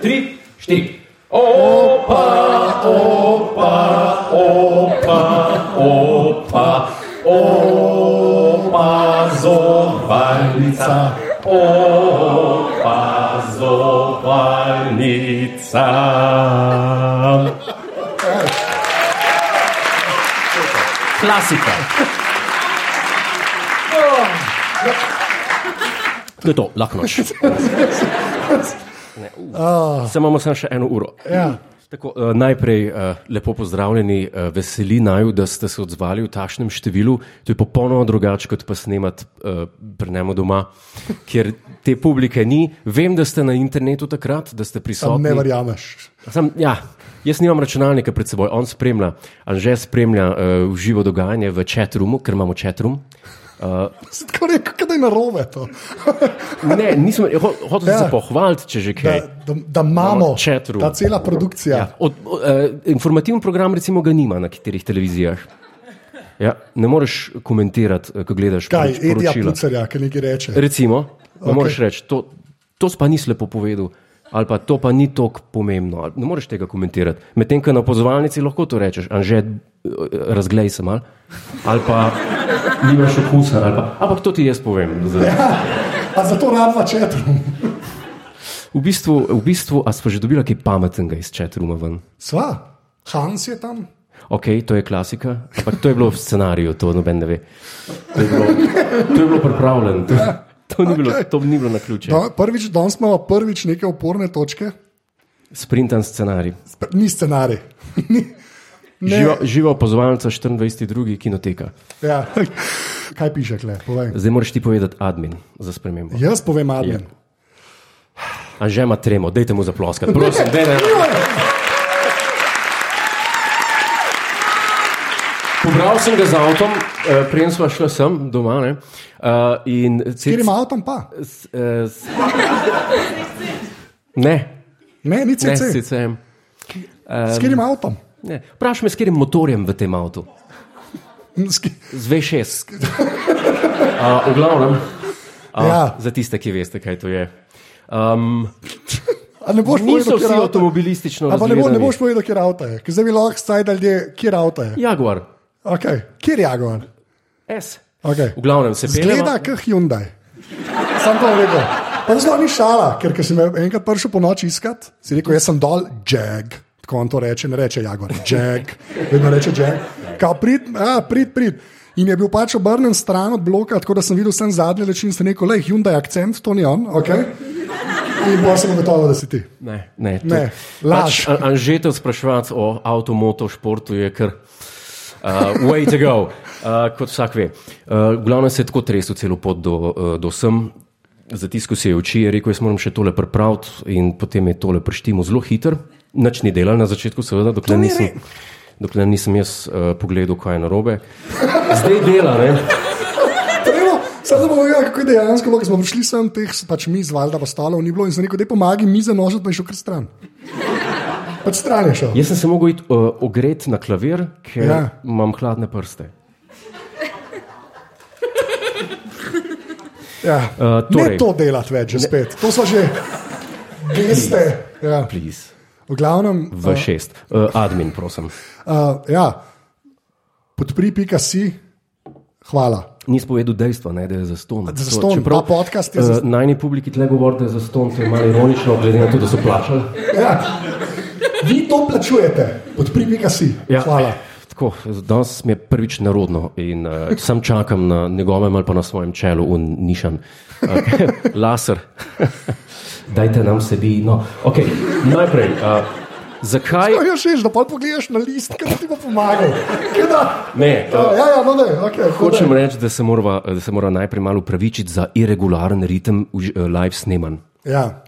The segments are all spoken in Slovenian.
tri, štiri. Opa, opa, opa, opa, opazovalnica, opazovalnica. Klasika. To je to, lahko noč. Zdaj imamo samo še eno uro. Ja. Tako, uh, najprej uh, lepo pozdravljeni, uh, veseli naju, da ste se odzvali v tašnem številu. To je popolnoma drugače, kot pa snemati uh, pri njemu doma, kjer te publike ni. Vem, da ste na internetu takrat, da ste Sam prisotni. ne verjameš. Sam, ja, jaz nimam računalnika pred seboj, on spremlja, Anže spremlja uh, živo dogajanje v chatroomu, ker imamo chatroom. Tako rekel, da je narobe to. ne, nisem ho, hotel Ja. ja. se pohvaliti, če že Da, kaj. da, da imamo chatroom. ta cela produkcija. Ja, od, od, uh, informativni program, recimo, ga nima na katerih televizijah. Ja, ne moreš komentirati, eh, ko gledaš Kaj, poroč- Edija poročila. Pucarja, ki nekaj reče. Recimo, okay. Ok. moraš reči, to, to pa nisi lepo povedal, ali pa to pa ni tako pomembno. Ne moreš tega komentirati. Medtem, ko na pozvalnici lahko to rečeš, anže, razglej se mal, ali pa nimaš okusa, ali pa, ampak to ti jaz povem. Zdaj. A zato rabva četrum. V bistvu, v bistvu a smo že dobili kaj pametnega iz chatrooma ven. Sva, Hans je tam. Ok, to je klasika, ampak to je bilo v scenariju, to noben ne ve. To je bilo, to je bilo pripravljeno, to, to, ni, bilo, to ni bilo na ključe. Da, prvič, danes imamo prvič neke oporne točke, Sprintan scenarij. Sp- ni scenarij. Ni- ne, Živa, živa pozvalnica 24.2. kinoteka. Ja. Kaj piše, kle? Povej. Zdaj moraš ti povedati admin za spremembo. Jaz povem admin. A že ima tremo, dajte mu zaploskati. Prosim, dajte. Pobral sem ga z avtom, uh, preden smo šli sem doma. Ne, uh, Kjer ima avtom pa? s- eh, s- Ne, Ne, ni ne, CC. CCM. S kjer ima avtom? Ne. Vprašaj me, s katerim motorjem v tem avtu. S Z V6. Uh, v glavnem, uh, Ja. za tiste, ki veste, kaj to je. Um, A ne boš povedal, avto je? avtomobilistično A pa ne, bo, ne boš povedal, avto je. Ker zdaj bi lahko staj, da ljudje, avto je. Jaguar, Okay. Kjer je Jaguar? S. Okay. V glavnem se Zgleda, pelje. kot Hyundai. Sam to rekel. Pa to sploh ni šala, ker me enkrat prišel po noči iskat, si rekel, jaz sem dol, Jag. Tako on to reče, ne reče Jaguar, Jag. Vedno reče Jag. Kao prid, a, prid, prid. In je bil pač obrnen stran od bloka, tako da sem videl sem zadnji reči in sem rekel, le Hyundai akcent, to ni on, ok. In bo sem gotovo, da si ti. Ne, ne, Ne, laž. Pač, Anžetev spraševati o avtomoto športu je kar. Uh, way to go, uh, kot vsak ve. Uh, v glavnem se je tako tresel celo pot do, uh, do sem, zatiskal si je oči, je rekel, jaz moram še tole pripraviti in potem je tole preštimo zelo hiter. Nič ni delal na začetku, seveda, dokler nisem, dokler nisem jaz uh, pogledal, kaj je narobe. Zdaj dela, ne? Zdaj bomo videli, kako je dejansko, ko smo prišli sem, teh pač mi z Valda, pa stalov ni bilo in sem rekel, da pomagaj mi za nožet, pa je šel kar stran. Pač stran je šel. Jaz sem se mogel iti uh, ogreti na klavir, ker Ja. imam hladne prste. Ja. Uh, Ne torej, to delati več, že spet. To so že geste. Ja. please. V glavnem, V šest. Uh, admin, prosim. uh, ja. podpri, pika si, hvala. Nisi povedal dejstva, ne, da je za ston. Zastonj, ta podcast je za- Uh, Najni publiki tle govori, da je za ston, to je malo ironično, glede na to, da so plačali. Ja. Vi to plačujete, podpri, pika si, Ja. hvala. Tako, danes mi je prvič narodno in uh, sam čakam na njegovem ali pa na svojem čelu, un nišan. Uh, laser. Dajte nam sedi. No, okay. Najprej, uh, zakaj? Ja, še da pa pogledaš na list, kaj ti bo pomagal. Ne, uh, ja, ja, no, ne, okay, Hočem reči, da se mora, da se mora najprej malo upravičiti za irregularen ritem live snemanj. Ja.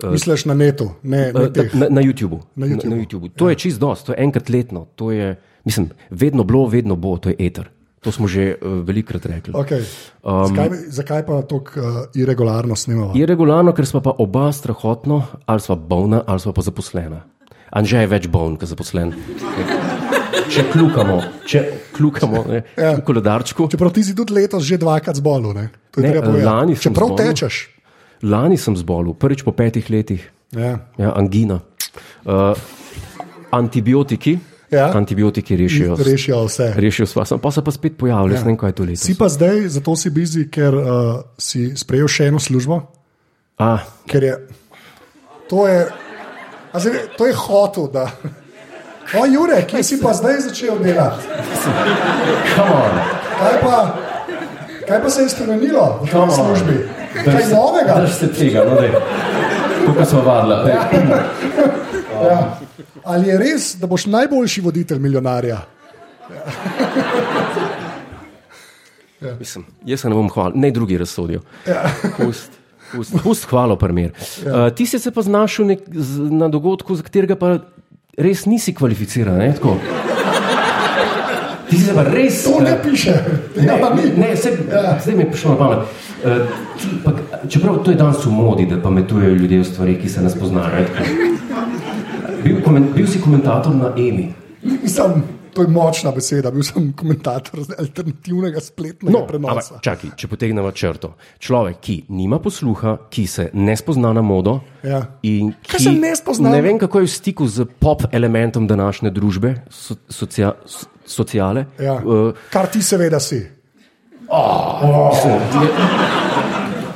Misliš na netu, ne na Eh, teh. Na, na YouTubu. Na YouTubu. Na, na YouTubu. To je čist dost, to je enkrat letno. To je, mislim, vedno bilo, vedno bo, to je eter. To smo že uh, velikrat rekli. Okay. Um, zakaj, zakaj pa tako uh, irregularno snimamo? Irregularno, ker smo pa oba strahotno, ali smo bolna, ali smo pa zaposlena. Anže je več boln, kot zaposlen. Če kljukamo, če kljukamo ne, Ja. v koledarčku. Čeprav ti si tudi letos že dvakrat zbolel, lani sem Čeprav zbolel. tečeš. Lani sem zbolel, prvič po petih letih. Ja. Ja, angina. Uh, antibiotiki. Ja. Antibiotiki rešijo. Rešijo vse. Rešijo sem pa se pa spet pojavil, ja. ne vem, kaj je to letos. Si pa zdaj, zato si bizi, ker uh, si sprejel še eno službo, A, ker je to je, zdaj, to je hotel. Da. O, Jure, kje si pa zdaj začel delati? Kaj pa, kaj pa se je spremenilo v tej službi? Kaj novega? Drž se tega, no dej. Tukaj smo vadila. daj. Ja. Ali je res, da boš najboljši voditelj milijonarja? Mislim, jaz se ne bom hvalil, ne drugi razsodijo. Pust, pust, pust hvalo, primer. Uh, ti si se pa znašel nek, z, na dogodku, za katerega pa res nisi kvalificiran. Ne, tako? Ti si pa res. To ne eh, piše. Ne, Ja, pa ne, ni. ne se, zdaj mi je prišlo na pamet. Uh, ti, pa, čeprav to je danes v modi, da pametujejo ljudje v stvari, ki se ne spoznajo. Bil, bil si komentator na EMI. Mislim, to je močna beseda. Bil sem komentator alternativnega spletnega No, prenosa. ampak, čakaj, če potegnemo črto. Človek, ki nima posluha, ki se ne spozna na modo. Ja. Kaj se ne spozna? Ne vem, kako je v stiku z pop elementom današnje družbe, so, socia, so, sociale. Ja. Uh, Kar ti seveda si.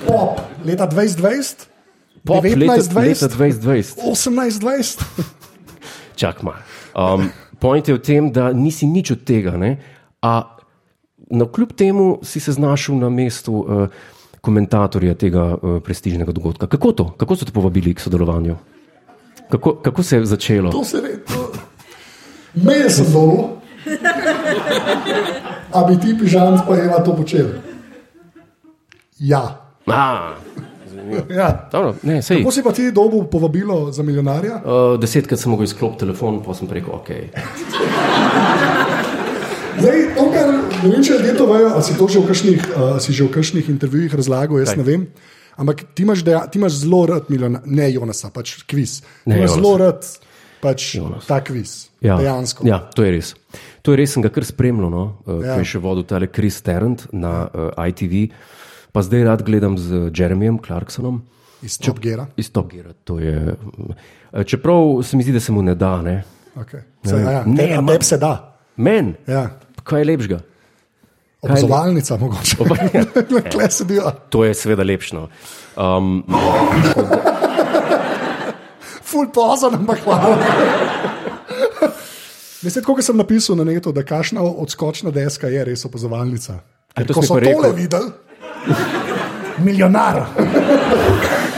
Pop, leta 2020, pop leta, 19, leta 20, 2020. 18-20. Čak malo. Um, point je v tem, da nisi nič od tega. Ne? A na kljub temu si se znašel na mestu uh, komentatorja tega uh, prestižnega dogodka. Kako to? Kako so te povabili k sodelovanju? Kako, kako se je začelo? To se re, to... Meje sem dol. A bi ti pižam pa Eva to počel? Ja. A, ja. dobro, ne, sej. Kako si pa ti dobil povabilo za milijonarja? Uh, desetkrat sem mogel izklopiti telefon, pa sem rekel, ok. Zdaj, to, kar ne vem, če ljudje to vejo, ali si to že v kakšnih, uh, si že v kakšnih intervjujih razlagal, jaz Kaj? ne vem. Ampak ti imaš, deja, ti imaš zelo rad milijonarja, ne Jonasa, pač kviz. Ti Ne imaš Jonasa. zelo rad pač Jonas. ta kviz. Ja, Dejansko. ja, to je res. To je res, sem ga kar spremljal, no? uh, Ja. ko je še vodil tale Chris Tarrant na uh, ITV, pa zdaj rad gledam z Jeremijem Clarksonom Iz Top Geara. iz Top Geara. to je, uh, Čeprav se mi zdi, da se mu ne da, ne. Okay. Se, ja, ja. Ne, ne, tebi se da. Men, Ja. kaj je lepšega? Opazovalnica, mogoče. Opa, ja. Kle se bil. To je seveda lepšno. Um, Ful pozor, ampak hvala. Veste, kako sem napisal na netu, da kašna odskočna deska je res opazovalnica. A Ker to Ko so rekel. tole videli, milijonar.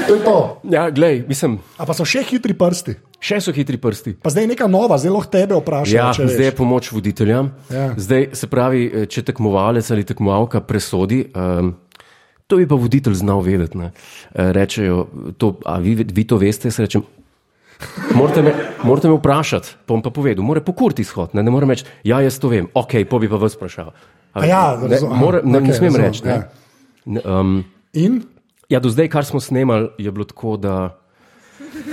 to je to. ja, glej, mislim, A pa so še hitri prsti. še so hitri prsti. Pa zdaj je neka nova, zelo tebe vprašam. Ja, zdaj je pomoč voditeljem. Ja. Zdaj se pravi, eh, če tekmovalec ali tekmovalka presodi, um, to bi pa voditelj znal vedeti. ne. Eh, Rečejo, to, a vi, vi to veste, jaz rečem. Morate me, morate me vprašati, bom pa povedal, mora pokurti izhod, ne, ne morem reči, ja, jaz to vem, ok, po bi pa vas vprašal. A ja, ne, razum- mora, ne, okej, ne smem reči. Ja. Ne, Um, In ja, do zdaj, kar smo snemali, je bilo tako, da. Uh,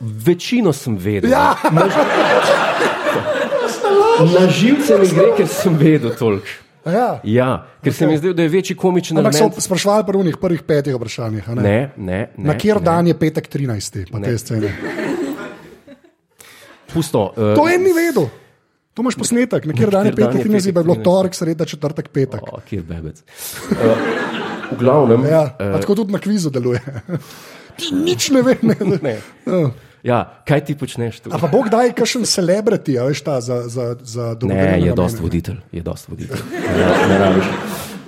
večino sem vedel. Ja. Na živce mi gre, ker sem vedel toliko. Ja. Ja, ker okay. se mi zdelo, da je večji komičen Ampak so element. sprašvali pri unih prvih petih vprašanjih. Ne? Ne, ne, ne. Na kjer ne. dan je petek 13. pa te scene? Pusto. Uh, To en ni vedel. To imaš posnetek, na kjer dan je petek je 13, pa je bilo petek 13? torek, sreda, četrtek, petek. oh, kjer bebec. Uh, v glavnem. Ja, pa tako tudi na kvizu deluje. Ti nič ne veš. Ne. ne. Ja. Ja, kaj ti počneš tu? A pa Bog daj kakšen celebrity, a veš ta za, za, za Ne, dolgotrajne je dost voditelj, je dost voditelj. Ne, ne rabiš.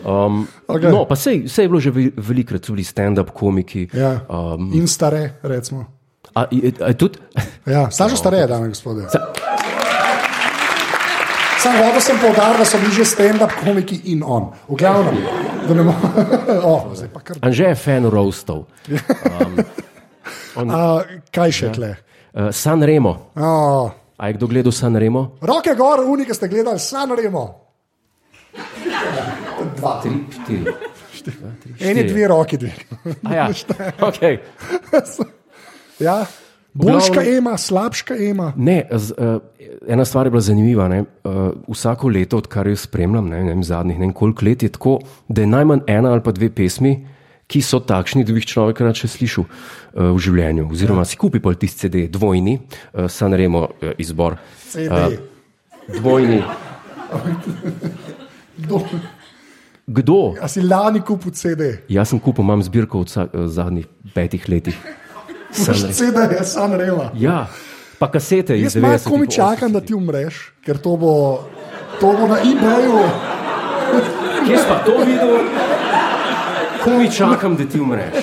Um, okay. No, pa sej, sej je bilo že ve- velikrat, so bili stand-up komiki. Ja. Um, In stare, recimo. a, a je tudi, Ja, Sažo stare, dame in gospodje. Sam hodil sem povdar, da so bili že stand-up komiki in on. V glavnem, da ne moremo. oh. Anže je fan roastov. A, kaj še tle? Uh, San Remo. Oh. A je kdo gledal San Remo? Roke gor, unike ste gledali, san remo. Dva. Tri, štiri. Ja, tri, Eni štiri. dve roki, dve. A Ja, okay. Ja. Boljška glavnem- ema, slabška ema. Ne, z, uh, ena stvar je bila zanimiva. Ne? Uh, vsako leto, odkar jo spremljam, ne, ne vem, zadnjih ne vem koliko let, je tako, da je najmanj ena ali pa dve pesmi, ki so takšni, da bi jih človek rad še slišal uh, v življenju. Oziroma, si kupi pol tisti CD, dvojni, uh, Sanremo uh, izbor. CD. Uh, dvojni. Kdo? A si lani kupil CD? Jaz sem kupil, imam zbirko v vsa- uh, zadnjih petih letih. Sanre- CD je san reva. Ja, pa kasete iz Jaz malo 90. komi čakam, da ti umreš, ker to bo, to bo na eBayu. Kje si pa to videl? Ko mi čakam, da ti umreš.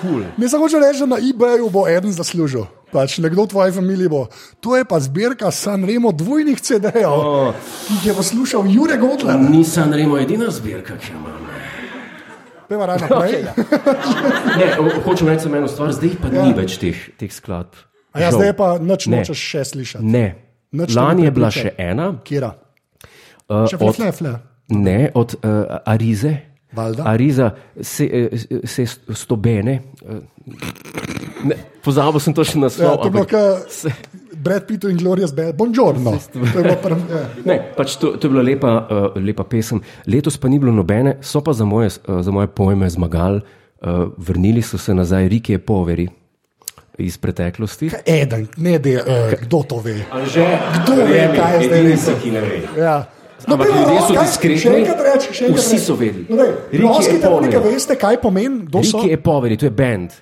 Cool. Ne samo hoče reči, da na eBayu bo eden zaslužil. Pač nekdo v tvoji familiji bo. To je pa zbirka Sanremo dvojnih CD-jev, O, ki jih je poslušal Jure Godler. ni Sanremo edina zbirka, ki jo imam. Peva raj naprej. Okay, ja. Ne, hočem reči samo eno stvar, zdaj pa ja. ni več teh, teh skladb. A ja, Žal. zdaj pa nič Ne. nočeš še slišati. Ne. Nič Lani je bila še ena, Kjera? uh, Še od, fle, fle. ne, od uh, Arize. Valjda. Ariza se, eh, se stobene. eh, Ne, pozabil sem točno Ja, naslov. to je bilo kot se- Brad Pitt in Glorious Bad. Buongiorno. To je prv, ja. Ne, pač to, to je bila lepa, uh, lepa pesem. Letos pa ni bilo nobene, so pa za moje, uh, za moje pojme zmagali. Uh, vrnili so se nazaj Rike Poveri iz preteklosti. Eden, ne de, uh, kdo to ve. Anže, Kdo ve, kaj je zdaj rekel? ki Ja. Ampak ljudje so diskretni. Enkrat Vsi so vedeli. No, Ploskite, je povedal. veste, kaj pomeni, so. Rike Poveri, to je bend.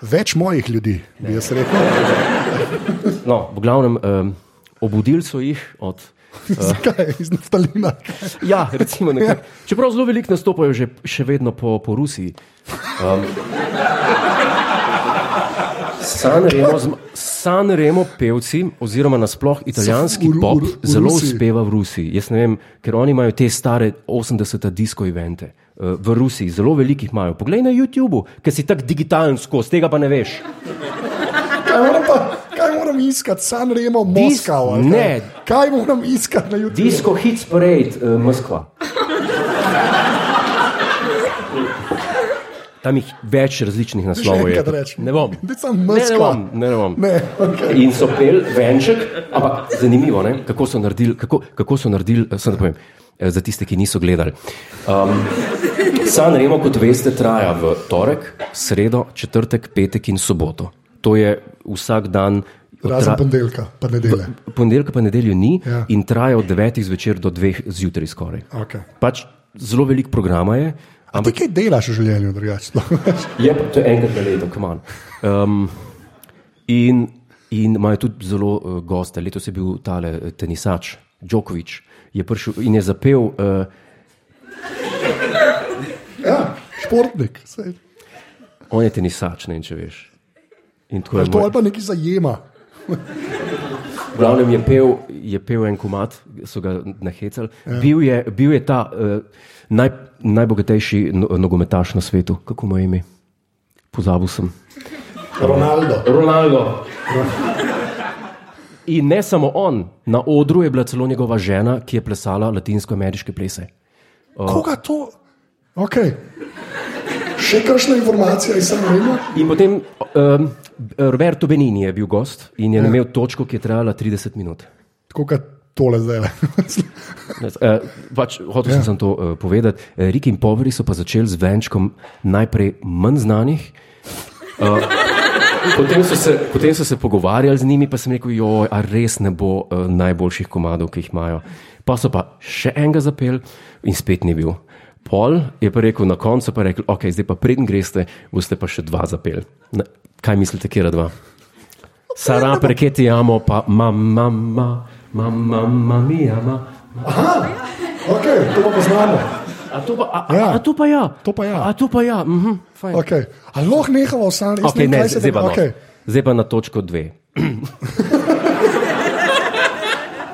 Več mojih ljudi, bi jaz rekel. No, v glavnem, um, obudili so jih od. Zakaj? Iz naftalina. Ja, recimo nekako. Čeprav zelo veliko nastopajo že, še vedno po, po Rusiji. Um, Sanremo, Sanremo pevci, oziroma nasploh italijanski Ru- pop, v Ru- v zelo Rusiji. uspeva v Rusiji. Jaz ne vem, ker oni imajo te stare 80-ta disko evente. uh, V Rusiji zelo velikih imajo. Poglej na YouTubu, ker si tako digitalen skozi, tega pa ne veš. Kaj moram, pa, kaj moram iskati, San Remo, Moskva? ne. Kaj moram iskati na YouTubu? Disco Hits Parade, uh, Moskva. Tam jih več različnih naslovov je. Ne bom. Ne, ne bom. Ne, ne bom. Ne, okay. In so pel venček, ampak zanimivo, ne? kako so naredili, kako, kako so naredili, eh, samo da povem, eh, za tiste, ki niso gledali. Um, San Remo, kot veste, traja v torek, sredo, četrtek, petek in soboto. To je vsak dan. Razen ponedeljka, pa nedele. Ponedeljka pa nedeljo ni Ja. in traja od 9 zvečer do 2 zjutraj skoraj. Okay. Pač zelo velik program je, A ti kaj delaš v življenju, drugače? je pa to enkrat na leto, come on. Um, in, in imajo tudi zelo uh, goste. Letos je bil tale eh, tenisač, Djokovic, je prišel in je zapel. Uh, ja, športnik. Sej. on je tenisač, ne vem, če veš. In je To moj- ali pa neki zajema. V glavnem je pel, je pel en komat, so ga nahecali. Ja. Bil, je, bil je ta uh, naj, najbogatejši no, nogometaš na svetu, kako mu je ime? Pozabil sem. Ronaldo. Ronaldo. In ne samo on, na odru je bila celo njegova žena, ki je plesala latinsko-ameriške plese. Koga to? Okay. Še kakšna informacija iz San Remo? In potem um, Roberto Benini je bil gost in je ja. imel točko, ki je trajala 30 minut. Tako kot tole zdaj. Uh, pač, hotel sem samo to uh, povedati. Uh, Rik in Poveri so pa začeli z venčkom najprej manj znanih. Uh, potem, so se, potem so se pogovarjali z njimi, pa sem rekel, joj, a res ne bo uh, najboljših komadov, ki jih imajo. Pa so pa še enega zapel in spet ni bil. Pol je pa rekel na koncu, pa rekel, ok, zdaj pa preden greste, boste pa še dva zapel. Na, kaj mislite, kje dva? Sara, perché ti amo, pa mamma, mamma, mamma, mamma mia, ma. Okay, to pa poznamo. A to pa, a, Ja. a, a to pa ja. To pa ja. A to pa ja. Mhm, fajn. Okay. Ali lahko nehamo Remo? okay, ne, zdaj, pa no. okay. zdaj pa na točko dve.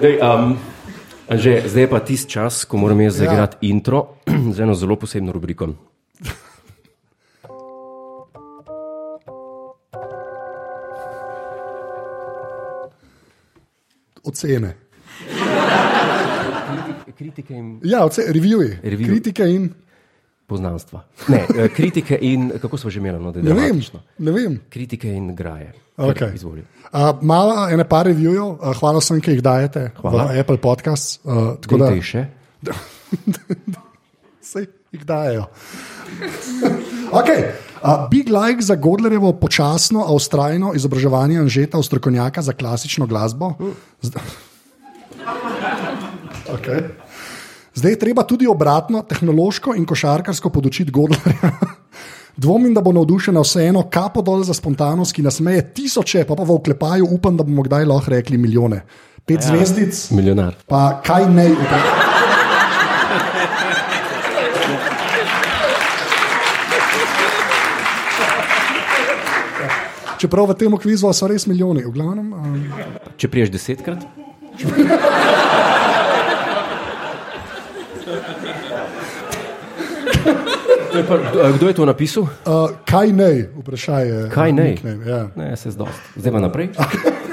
Dej, um, že, zdaj je pa tisti čas, ko moram jaz Ja. zaigrati ja. intro z eno zelo posebno rubriko. Ocene. Kritike in Ja, oce, reviewi. Review. Kritike in. Poznanstva. Ne, eh, kritike in kako smo že imeli, no, da je Ne vem, ne vem. Kritike in graje. Okay. Uh, malo, ene par reviewov, uh, hvala vsem, ki jih dajete Hvala. v Apple Podcast. Uh, tako da, Dajte jih še. sej, jih dajo. Okay. Uh, big like za Godlerjevo počasno, a ustrajno izobraževanje Anžeta, strokovnjaka za klasično glasbo. Zd okay. Zdaj je treba tudi obratno, tehnološko in košarkarsko podočiti Godlerja. Dvomim, da bo navdušena vseeno, kapo dol za spontanost, ki nas meje tisoče, pa pa v oklepaju upam, da bomo kdaj lahko rekli milijone. Pet ja. zvezdic, Milijonar. pa kaj ne. Čeprav v tem kvizu so res milijoni, v glavnem. Um, Če priješ desetkrat, To je pa, a kdo je to napisal? uh, kaj ne, vprašaj je. Kaj ne? Ja. Ne, se zdost. Zdaj pa naprej.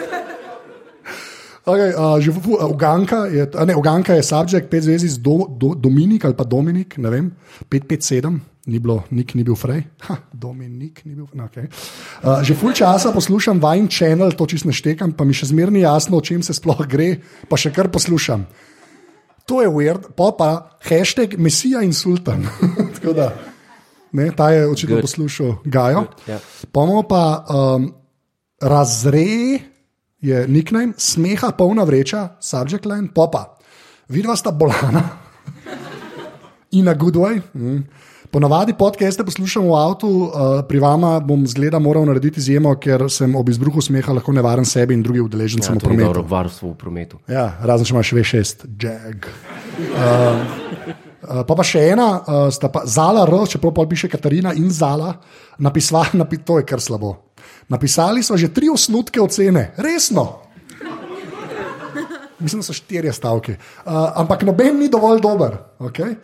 Okay, uh, že v, uh, Uganka je, a ne, Uganka je subjekt, pet zvezdic, do, do, Dominik ali pa Dominik, ne vem, 557, ni bilo, nik ni bil frej, ha, Dominik ni bil, no, okay. uh, Že ful časa poslušam Vine Channel, to čist ne štekam, pa mi še zmerni jasno, o čem se sploh gre, pa še kar poslušam. To je weird, pa pa hashtag Mesija in Sultan. Tako da, ne, ta je očitno Good. poslušal Gajo. ja. Pomo pa um, razrej je nickname, smeha polna vreča, subject line, popa. Vidva sta bolana in na good way. Mm. Ponavadi podcaste poslušam v avtu, uh, pri vama bom zgleda moral narediti izjemo, ker sem ob izbruhu smeha lahko nevaren sebi in drugim udeležencem Ja, v prometu. dobro varstvo v prometu. Ja, razen če imaš V6, jag. Uh, Uh, pa, pa še ena, uh, sta pa Zala R, čeprav pol piše Katarina in Zala, napisala, napi, to je kar slabo. Napisali so že tri osnutke ocene, resno. Mislim, da so štirje stavki. Uh, ampak noben ni dovolj dober. Okay?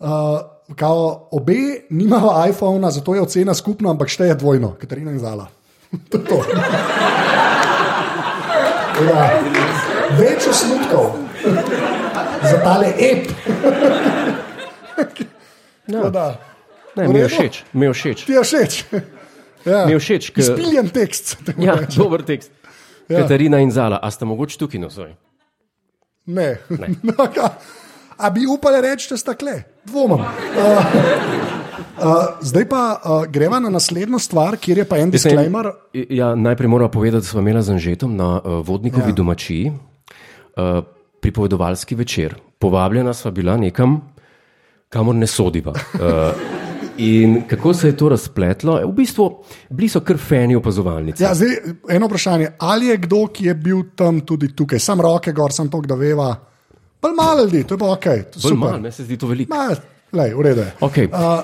Uh, kao, obe nimajo iPhona, zato je ocena skupna, ampak šteje dvojno, Katarina in Zala. to je to. Ja. Več osnutkov za tale ep. Tako da, Ne, mi je všeč, mi je všeč. Ti je všeč. Ja. Mi je všeč, ke- Izpiljen tekst. Ja, reče. dober tekst. Ja. Katarina in Zala, a sta mogoče tukaj nosoj? Ne. No, ka- A bi upali reči, da sta kle? Dvomim. Uh, uh, zdaj pa uh, greva na naslednjo stvar, kjer je pa en disclaimer. Ja, najprej moramo povedati, da smo imeli z Anžetom na uh, vodnikovi ja. domačiji uh, pripovedovalski večer. Povabljena sva bila nekam, kamor ne sodiva. Uh, in kako se je to razpletlo? V bistvu bili so kar fani opazovalnice. Ja, zdaj, eno vprašanje. Ali je kdo, ki je bil tam tudi tukaj, sam roke gor, sem to, da veva. Bolj malo ljudi, to je pa ok. Malo, meni se zdi to veliko. Ma, lej, v redu je. Okej. Uh,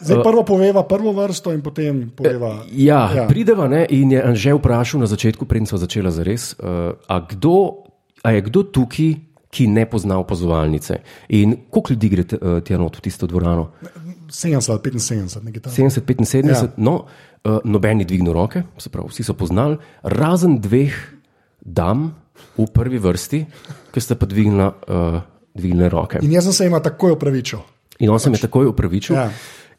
zdaj prvo poveva prvo vrsto in potem poveva. Ja, Ja. ja. prideva ne, in je Anže vprašal na začetku, preden smo začela zares, uh, a, kdo, a je kdo tukaj, ki ne pozna opazovalnice. In koliko ljudi gre uh, tja not v tisto dvorano? 70 ali 75, nekaj tam. 70, 75, Ja. no, uh, noben ni dvignil roke, se pravi, vsi so poznali, razen dveh dam v prvi vrsti, ki sta pa dvignila, uh, dvignile roke. In jaz sem se jima takoj opravičil. In on se mi je takoj upravičil. Ja.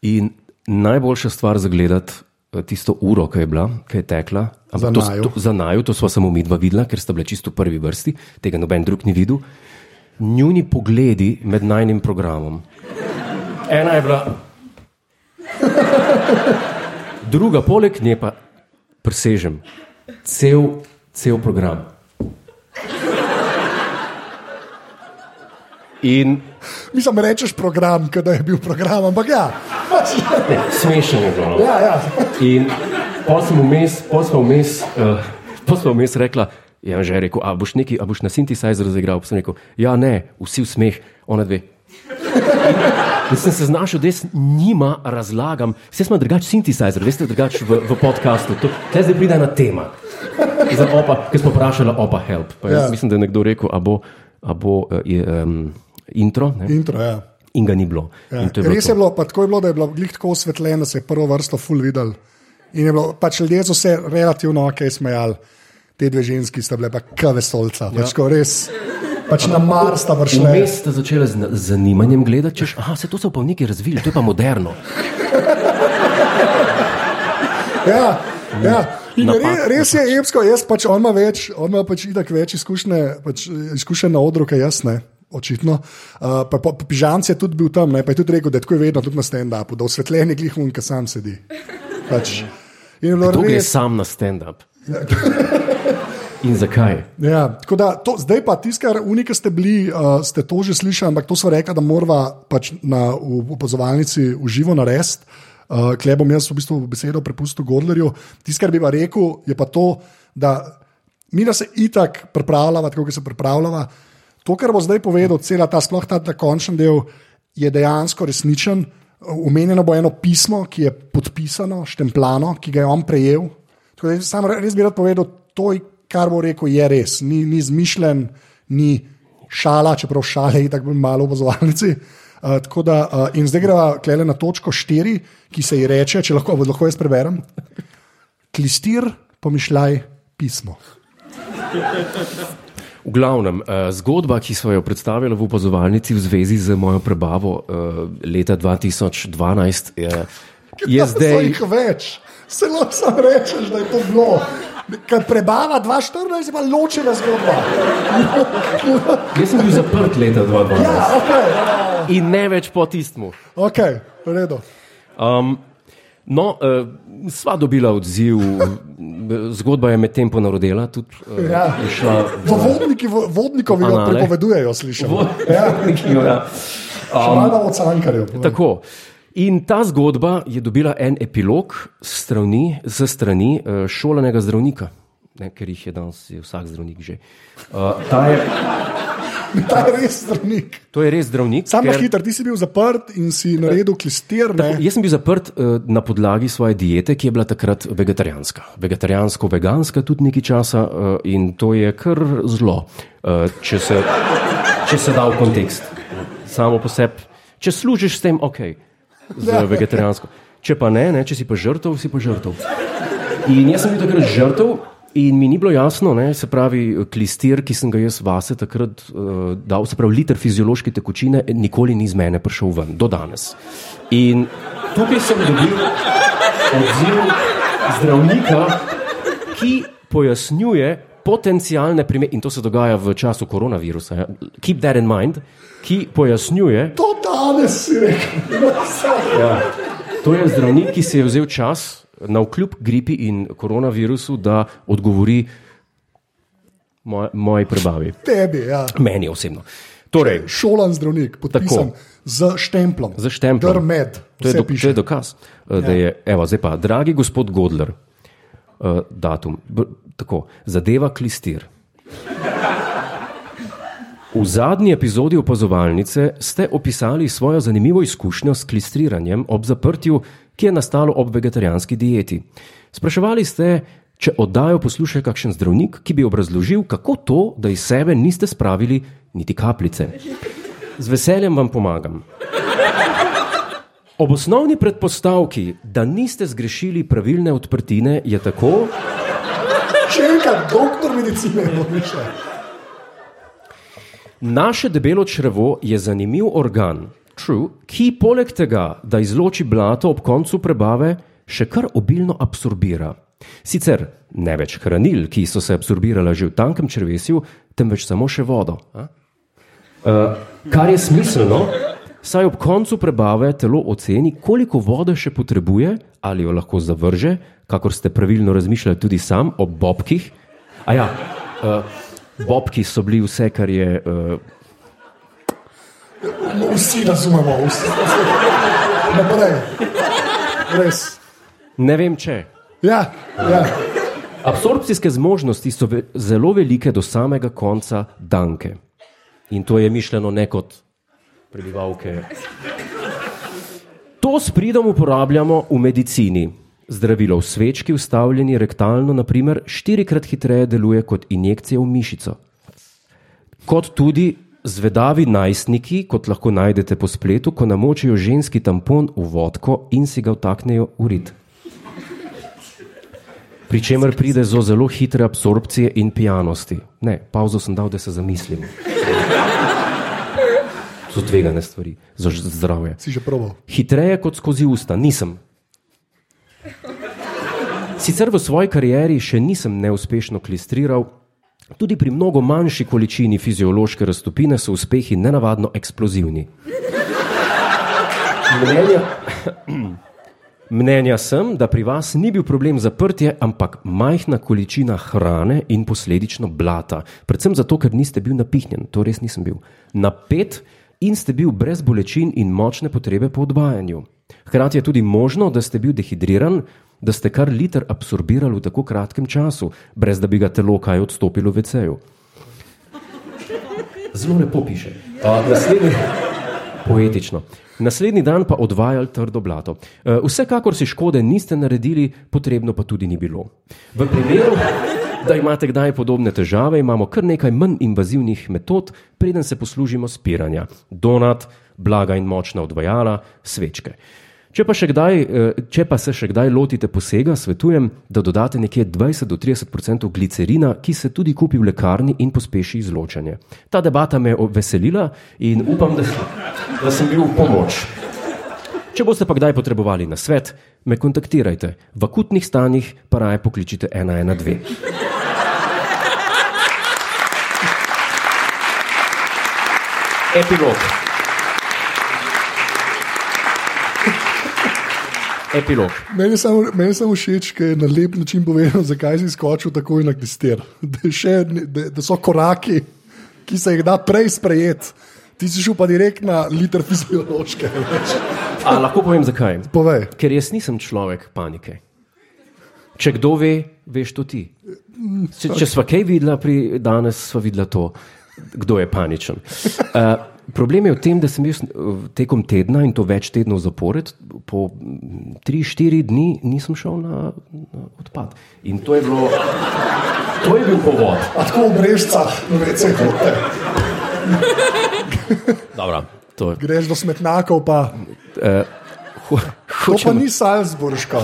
In najboljša stvar za gledati eh, tisto uro, ki je bila, ki je tekla. Za to, naju. to, za naju, to smo samo mi dva videla, ker sta bile čisto v prvi vrsti, tega noben drug ni videl. Njuni pogledi med najnim programom. Ena je bila, druga, poleg nje pa presežem. Cel, cel program. In Mislim, rečeš program, da je bil program, ampak ja. ne, smešno je bilo. no. ja, ja. In pol sem vmes, pol sem vmes, uh, pol sem vmes rekla, ja, že rekel, a boš neki, a boš na synthesizer zaigral, sem rekel, ja, ne, vsi v smeh, ona dve. In sem se znašel, da njima razlagam, vse smo drugačni synthesizer, veste, drugače v, v podkastu, to zdaj pride na tema. Za opa, ki smo vprašali, opa, help. Pa jaz Ja. Mislim, da je nekdo rekel, a bo, a bo uh, je, um, intro, ne? Intro, ja. in ga ni bilo. Ja. Je bilo Res to. je bilo, pa tako je bilo, da je bilo glih tako osvetljeno, da se je prvo vrsto full videl. In je bilo, pač ljudje so se relativno ok smejali, te dve ženski sta bile pa kave stolca. Pač ja. res, pač na mar sta vršile. Vmes ste začeli z zanimanjem gledati, češ, aha, se to so pa neki razvili, to je pa moderno. Ja, ja. In Napad, re, res je epsko, jaz pač on ima več, on ima pač itak več izkušnje, pač, izkušenj na odru, kot jaz ne. Očitno. Uh, pa, pa, pa Pižanc je tudi bil tam, ne, pa je tudi rekel, da je tako vedno tudi na stand-upu, da osvetljen je glihun, ki sam sedi. Pač. In je Kdo je res. sam na stand-up? In zakaj? Ja, da, to, zdaj pa tisto, kar unike ste bili, uh, ste to že slišali, ampak to smo rekli, da moramo pač na opazovalnici uživo narediti. Uh, Klej bom jaz v bistvu besedo prepustil Godlerju. Tisto, kar bi pa rekel, je pa to, da mi da se itak pripravljava, tako kot se pripravljava. To, kar bo zdaj povedal, cela ta sploh ta, ta končni del, je dejansko resničen. Umenjeno bo eno pismo, ki je podpisano, štempljano, ki ga je on prejel. Tako da sam res bi rad povedal, to, kar bo rekel, je res. Ni, ni zmišljen, ni šala, čeprav šale je tako malo v opazovalnici. Uh, tako da, uh, in zdaj greva klele na točko štiri, ki se ji reče, če lahko, lahko jaz preberem. Klistir, pomišljaj pismo. V glavnem, uh, zgodba, ki smo jo predstavili v opazovalnici v zvezi z mojo prebavo uh, leta 2012, je, je Da so zdaj. jih več, zelo sam rečeš, da je to bilo. Ker prebava 2014 je pa ločena zgodba. Jaz sem bil zaprt leta 2012 Ja, ok, in ne več po tistmu. ok, v redu. Um, no, uh, sva dobila odziv, zgodba je medtem ponarodela, tudi uh, Ja. je šla V vodniki, v vodnikovi jo prepovedujejo, slišim. Ja, ja. še malo od cankarjev. povej. Tako. In ta zgodba je dobila en epilog strani, z strani uh, šolanega zdravnika, ne, ker jih je danes je vsak zdravnik že. Uh, ta je, Ta je res zdravnik. to je res zdravnik. Sam ker- hiter, ti si bil zaprt in si naredil klistir. Ne? Jaz sem bil zaprt uh, na podlagi svoje diete, ki je bila takrat vegetarijanska. Vegetarijansko-veganska tudi nekaj časa uh, in to je kar zlo, uh, če, se, če se da v kontekst. Samo po sebi, če služiš s tem, ok, z vegetarijansko. Če pa ne, ne, če si pa žrtev, si pa žrtev. In jaz sem bil takrat žrtev. In mi ni bilo jasno, ne, se pravi, klistir, ki sem ga jaz vase takrat uh, dal, se pravi, liter fiziološke tekočine, nikoli ni iz mene prišel ven, do danes. In tukaj sem dobil odziv zdravnika, ki pojasnjuje potencijalne primere, in to se dogaja v času koronavirusa, ja, keep that in mind, ki pojasnjuje, To danes si rekel. ja, to je zdravnik, ki si je vzel čas na vkljub gripi in koronavirusu, da odgovori moj, moji prebavi. Tebi, ja. Meni osebno. Torej, Šolan zdravnik, podpisan Tako. z štemplom. za štemplom. Drmed. To je, do, piše. to je dokaz, ja. da je, evo, zdaj pa, dragi gospod Godler, uh, datum, b, tako, zadeva klistir. V zadnji epizodi opazovalnice ste opisali svojo zanimivo izkušnjo s klistriranjem ob zaprtju, ki je nastalo ob vegetarijanski dieti. Spraševali ste, če oddajo posluša kakšen zdravnik, ki bi obrazložil, kako to, da iz sebe niste spravili niti kapljice. Z veseljem vam pomagam. Ob osnovni predpostavki, da niste zgrešili pravilne odprtine, je tako, Še enkrat, doktor medicine, no, piše. Naše debelo črevo je zanimiv organ, true, ki poleg tega, da izloči blato ob koncu prebave, še kar obilno absorbira. Sicer ne več hranil, ki so se absorbirala že v tankem črvesju, temveč samo še vodo. Uh, kar je smiselno, saj ob koncu prebave telo oceni, koliko vode še potrebuje, ali jo lahko zavrže, kakor ste pravilno razmišljali tudi sam ob bobkih. A ja, uh, bobki so bili vse, kar je. Uh, vsi razumemo, vsi. Naprej. Res. ne vem če. Ja, ja. Absorpcijske zmožnosti so ve zelo velike do samega konca danke. In to je mišljeno ne kot prebivalke. To s pridom uporabljamo v medicini. Zdravilo v svečki, ustavljeni rektalno, naprimer, štirikrat hitreje deluje kot injekcija v mišico. Kot tudi zvedavi najstniki, kot lahko najdete po spletu, ko namočijo ženski tampon v vodko in si ga vtaknejo v rit. Pri čemer pride do zelo hitre absorpcije in pijanosti. Ne, pauzo sem dal, da se zamislim. So tvegane stvari za zdravje. Si že probal. Hitreje kot skozi usta, nisem. Sicer v svoji karieri še nisem neuspešno klistriral, Tudi pri mnogo manjši količini fiziološke raztopine so uspehi nenavadno eksplozivni. Mnenja, mnenja sem, da pri vas ni bil problem zaprtje, ampak majhna količina hrane in posledično blata. Predvsem zato, ker niste bil napihnjen, to res nisem bil. Napet in ste bil brez bolečin in močne potrebe po odvajanju. Hkrati je tudi možno, da ste bil dehidriran, da ste kar liter absorbirali v tako kratkem času, brez da bi ga telo kaj odstopilo v veceju. Zelo lepo piše. A, naslednji, poetično. Naslednji dan pa odvajali trdo blato. E, vsekakor si škode niste naredili, potrebno pa tudi ni bilo. V primeru, da imate kdaj podobne težave, imamo kar nekaj manj invazivnih metod, preden se poslužimo spiranja. Donat, blaga in močna odvajala, svečke. Če pa, kdaj, eh, če pa se še kdaj lotite posega, svetujem, da dodate nekje 20 do 30 odstotkov glicerina, ki se tudi kupi v lekarni in pospeši izločanje. Ta debata me je veselila in upam, da, da sem bil v pomoč. Če boste pa kdaj potrebovali na svet, me kontaktirajte. V akutnih stanjih pa raje pokličite 112. Epilog. Epilog. Meni je samo, meni je samo všeč, ker je na lep način povedal, zakaj si skočil takoj na klister. Da, še, da, da so koraki, ki se jih da prej sprejeti. Ti si šel pa direkt na liter fiziološke. A, lahko povem zakaj. Povej. Ker jaz nisem človek panike. Če kdo ve, veš to ti. Če, če sva kaj videla, pri, danes sva videla to, kdo je paničen. Uh, problem je v tem, da sem jaz eh, tekom tedna in to več tednov zapored, po 3-4 dni nisem šel na, na odpad. In to je bilo, to je bil povod. A tako v brežcah, vece hote. Dobro, to, Greš do smetnjakov, pa ho, to pa hočem, ni Salzburško.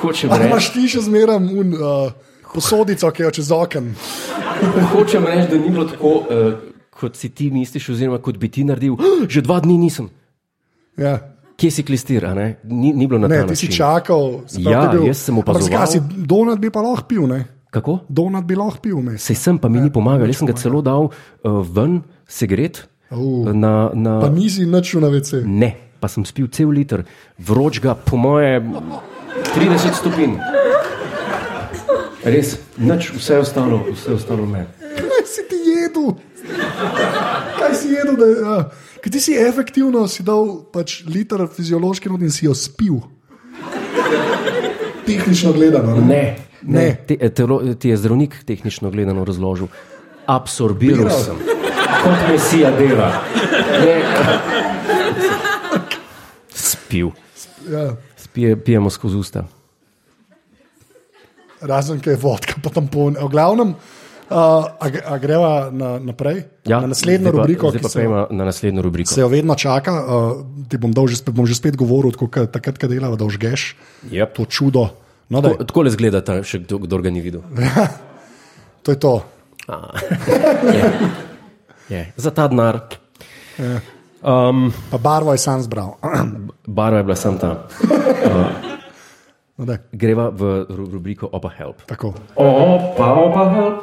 hočem reči. imaš ti še zmeraj un, uh, posodico, ki jo čez okno. Hočem reči, da ni bilo tako, uh, kot si ti misliš, oziroma kot bi ti naredil. "Ah, Že dva dni nisem. Ja. Kje si klistir, a ne? Ni, ni bilo na Ne, ta ti si čakal. pravi, Ja, bil- jaz sem opazoval. zakaj si donat bi pa lahko pil, ne? Kako? Donat bi lahko pil, ne? Sej sem, pa mi ni pomagal. Jaz sem ga celo dal uh, ven, segret. Uh. Na, Pa na, nisi nič na vece. ne, pa sem spil cel liter, vroč ga, po moje, 30 stopinj. Res, nič, vse ostalo, vse ostalo me. Kaj si ti jedel? Kaj si jedel? Da, ja. Kaj ti si efektivno si dal pač liter fiziološki not in si jo spil. Tehnično gledano. Ne. Ne, ne. Ne. Te, telo, ti je zdravnik tehnično gledano razložil. Absorbiral Biral. sem, kot mesija dela. Ne. Spil, Ja. Spije, pijemo skozi usta. Razen, ker je vodka, pa tam poln. V glavnem, uh, a, a greva na, naprej Ja, na naslednjo pa- rubriko, ki pa se, pojma na naslednjo rubriko. se jo vedno čaka. Uh, ti bom, dal že, spet, bom že spet govoril, tako kot takrat, ko delava, da užgeš Yep. to čudo. No, daj, Tako le zgleda, ta, še kdo, kdo ga ni videl. to je to. Je. Za ta denar. Um, Pa barvo je sam zbral. barva je bila sam ta. No, daj, Greva v ru- rubriko Opa Help. tako. Opa, opa help.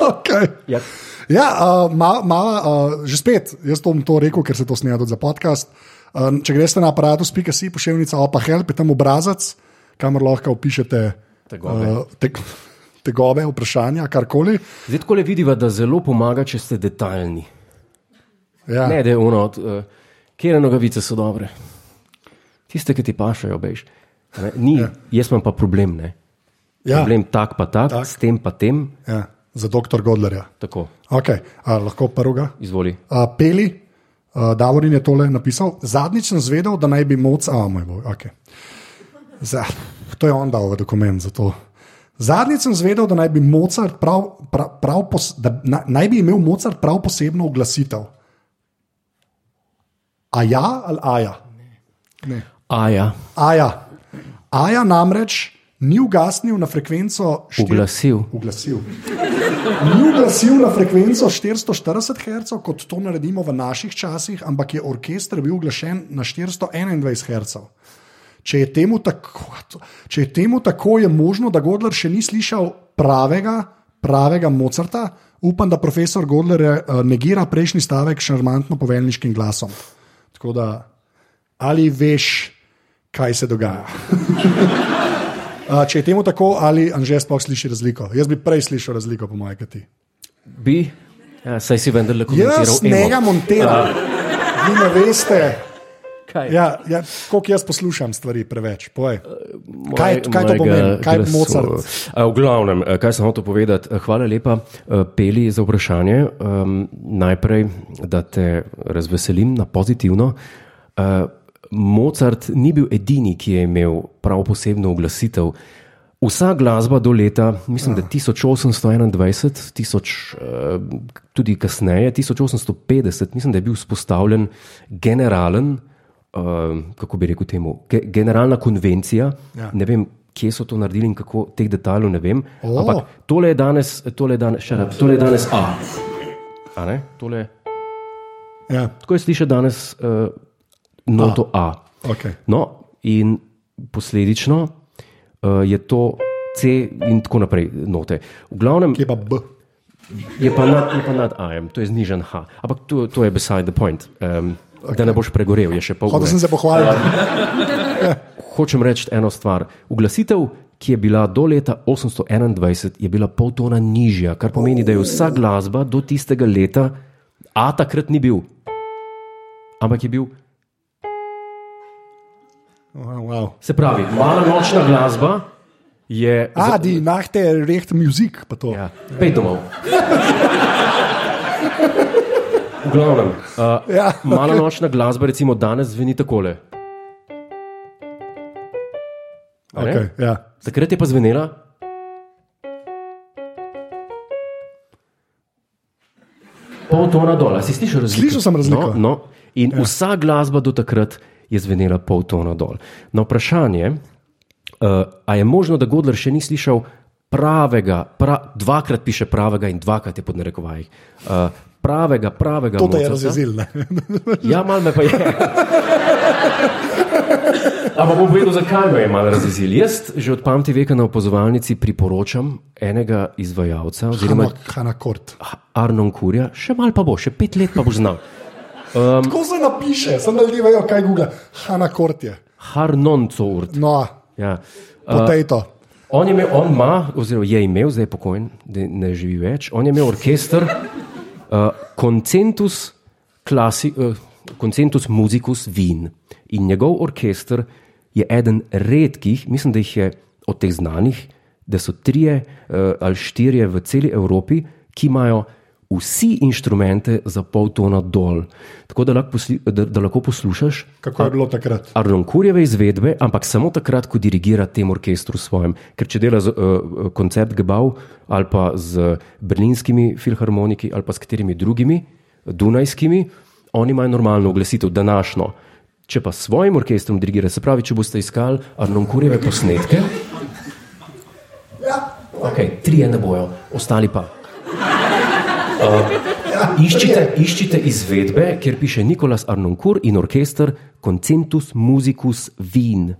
Okay. Ja. Ja, uh, ma, ma, uh, že spet, jaz to bom to rekel, ker se to snema tudi za podcast. Uh, če greste na aparatus.si, pošiljnica opa help, je tam obrazac, kamor lahko opišete Tegobe. uh, te, tegobe, vprašanja, karkoli. Zdaj tako le vidiva, da zelo pomaga, če ste detaljni. Ja. Ne, da je ono, uh, kje nogavice so dobre. Tiste, ki ti pašajo, bež. Ne, Ni, ja. Jaz imam pa problem. Ne. Ja. Problem tak pa Tak. tak. s tem pa tem. Ja, za doktor Godlerja. Tako, Okay. A, lahko prvega. izvoli. Uh, Peli, uh, Davorin je tole napisal. Zadnjič sem zvedel, da naj bi moc. A, moj bog, okay. Za, to je on dal v dokument za to. Zadnjič sem zvedel, da naj bi, Mozart prav, prav, prav pos, da na, naj bi imel Mozart prav posebno oglasitev. A ja ali aja? Ne. Aja, Aja. Aja namreč ni ugasnil na frekvenco štir- uglasil. Uglasil. Ni uglasil na frekvenco 440 Hz, kot to naredimo v naših časih, ampak je orkester bil uglašen na 421 Hz. Če je, temu tako, če je temu tako, je možno, da Godler še ni slišal pravega, pravega Mozarta. Upam, da profesor Godler uh, negira prejšnji stavek s šarmantno poveljniškim glasom. Tako da, ali veš, kaj se dogaja? uh, če je temu tako, ali Anže sploh sliši razliko? Jaz bi prej slišal razliko, po mojem, ti. Bi, ja, saj si vendar lahko Jaz ne ga montiram. Vi ne veste. Kaj? Ja, ja, koliko jaz poslušam stvari preveč. Povej. Moj- Kaj, kaj to pomeni? Kaj je. Mozart? A, V glavnem, eh, kaj sem hotel povedati. Eh, Hvala lepa, eh, Peli, za vprašanje. Um, najprej, da te razveselim na pozitivno. Uh, Mozart ni bil edini, ki je imel prav posebno oglasitev. Vsa glasba do leta, mislim, da 1821, tisoč, eh, tudi kasneje, 1850, mislim, da je bil vzpostavljen generalen, eh, kako bi rekel temu, ge, generalna konvencija. Ja. Ne vem, kje so to naredili in kako teh detajlov ne vem. O. Ampak tole je danes, tole je danes, shut up, tole je danes A. A ne? Tole, je- Ja, tako je slišati danes uh, noto A. A. okay. No, in posledično uh, je to C in tako naprej note. V glavnem Kje pa B? je pa nad, je pa nad AM, to je znižen H. Ampak to, to je beside the point. Um, okay. Da ne boš pregorel, je še pol. Hotel ure. sem se pohvaliti. Hočem reči eno stvar. Uglasitev, ki je bila do leta 821, je bila pol tona nižja, kar pomeni, da je vsa glasba do tistega leta, a takrat ni bil, ampak je bil Wow, wow. Se pravi, mala nočna glasba je. A, di nahte recht muzik, pa to. Ja, pej domov. V glavnem, uh, Ja, mala nočna glasba, recimo danes, zveni takole. Okay, ja. Takrat je pa zvenela. Pol tona dol, si slišal razliko? Slišal sem razliko. No, no. In ja. vsa glasba do takrat je zvenela pol tona dol. Na vprašanje, uh, a je možno, da Godler še ni slišal pravega, pra, dvakrat piše pravega in dvakrat je pod narekovajih. Uh, pravega, pravega. To je Mozarta. razjezil. ne? Ja, malo me pa je. Ampak bom povedal, zakaj me je malo razjezil. Jaz že od pameti veka na opozovalnici priporočam enega izvajalca, oziroma Hanna, Hanna. Arnon Kurja, še malo pa bo, še pet let pa bo znal. Tako se napiše, sem da ljudje vejo, kaj Google. Hanna Kort je. Harnon Court. No, Ja. potato. On, imel, on ima, oziroma je imel, zdaj je pokojen, ne živi več, on je imel orkester uh, Concentus, klasi, uh, Concentus Musicus Wien. In njegov orkester je eden redkih, mislim, da jih je od teh znanih, da so trije uh, ali štirje v celi Evropi, ki imajo vsi inštrumente za pol tona dol. Tako da lahko, posli, da, da lahko poslušaš Kako je bilo takrat? Arnon Kurjeve izvedbe, ampak samo takrat, ko dirigira tem orkestru svojem. Ker če dela z, uh, koncert Gebau ali pa z berlinskimi filharmoniki ali pa s katerimi drugimi, dunajskimi, oni imajo normalno oglasitev, današnjo. Če pa s svojim orkestrom dirigira, se pravi, če boste iskali Arnon Kurjeve posnetke, Ja. okay, trije ne bojo, ostali pa. Uh, iščite, iščite izvedbe, kjer piše Nikolas Arnonkur in orkester Concentus Musicus Wien.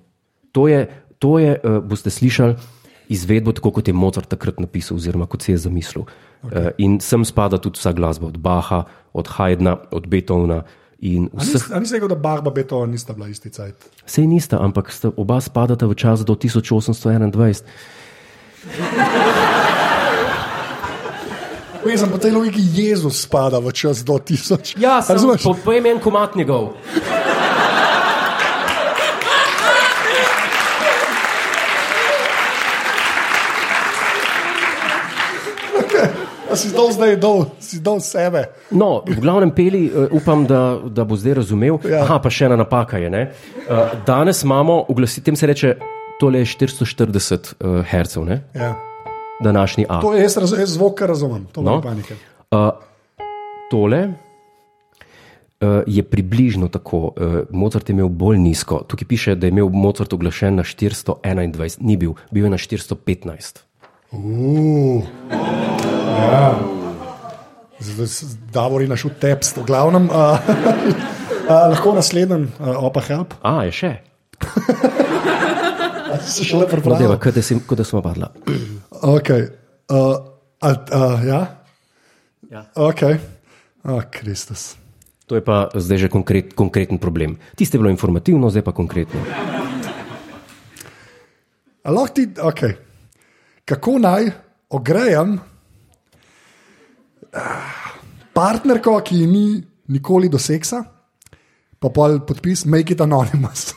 To je, to je uh, boste slišali izvedbo, tako kot je Mozart takrat napisal, oziroma kot si je zamislil. Okay. Uh, in sem spada tudi vsa glasba, od Baha, od Haydna, od Beethovna in vseh. nis- A nisi rekel, da Barba Beethoven nista bila isti cajt? Sej nista, ampak sta, oba spadata v čas do 1821. Jaz sem po tej logiki Jezus spada v čas do tisoč. Ja, sem, Razumeš? po, povem en komat njegov. Si dol zdaj dol, si dol sebe. No, v glavnem peli, uh, upam, da, da bo zdaj razumel. Ja. Aha, pa še ena napaka je. ne. Uh, danes imamo, tem se reče, tole je 440 uh, Hz, Ja. Današnji A. To je jaz, raz, jaz zvok kar razumem, to No. no. panike. Uh, tole uh, je približno tako. Uh, Mozart je imel bolj nizko. Tukaj piše, da je imel Mozart oglašen na 421, ni bil, bil je na 415. Uh, ja. Z- z- Davor je našel tepst, v glavnem. Uh, uh, lahko naslednji, uh, opa help. A, je še. Se šele kot da, si- kot da smo padla. Okay. Uh, a, uh, ja? Ja. Ok. Oh, Kristus. To je pa zdaj že konkret, konkreten problem. Tiste je bilo informativno, zdaj pa konkretno. A lahko ti, okay. kako naj ogrejem ah, partnerko, ki ji ni nikoli do seksa, pa pa podpis Make it anonymous.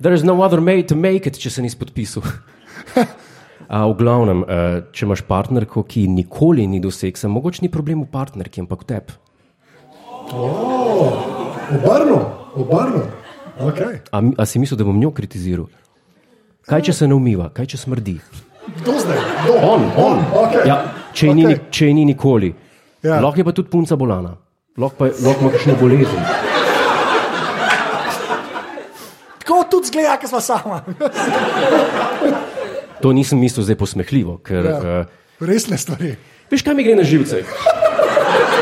There is no other way to make it, če se nisi podpisal. A, v glavnem, eh, če imaš partnerko, ki nikoli ni do seksa, mogoče ni problem v partnerki, ampak v tebi. Obrno, obrno. Okay. A, a si mislil, da bom njo kritiziral? Kaj če se ne umiva, kaj če smrdi? Kdo zdaj? Kdo? On, on. Okay. Ja, če, okay. ni, če ni nikoli. Ja. Lahko je pa tudi punca bolana, lahko, pa, lahko ima kakšno bolezen. Tako tudi zgleda, ki smo sama. To nisem mislil zdaj posmehljivo, ker Ja. uh, Resne stvari. veš, kaj mi gre na živce.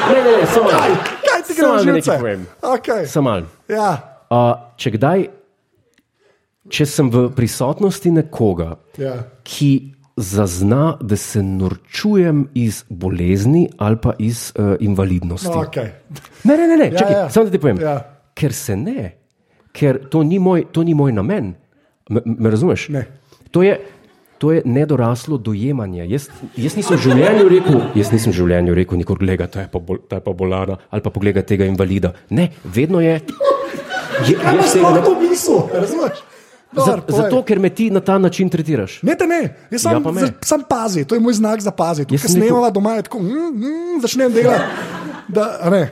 Ne, ne, ne, samo malo. Kaj ti gre na živce? povem. Okay. Samo malo. Ja. Uh, če kdaj, če sem v prisotnosti nekoga, Ja. ki zazna, da se norčujem iz bolezni ali pa iz uh, invalidnosti. No, okay. Ne, ne, ne, ne. Ja, čakaj, ja. samo da ti povem. Ja. Ker se ne, ker to ni moj, to ni moj namen. Me, me razumeš? Ne. To je, to je nedoraslo dojemanje. Jaz, jaz nisem v življenju rekel, jaz nisem v življenju rekel, nikor gleda, ta je pa, bol, ta je pa bolana ali pa pogleda tega invalida. Ne, vedno je. je Kaj imaš ne- to misel? Razumeš? Za, Dobar, povej. zato, ker me ti na ta način tretiraš. Ne, te ne, jaz sam, Ja, me. sam pazi, to je moj znak za pazi. Tukaj sem snemava doma, tako, mm, mm, začnem delati. Da,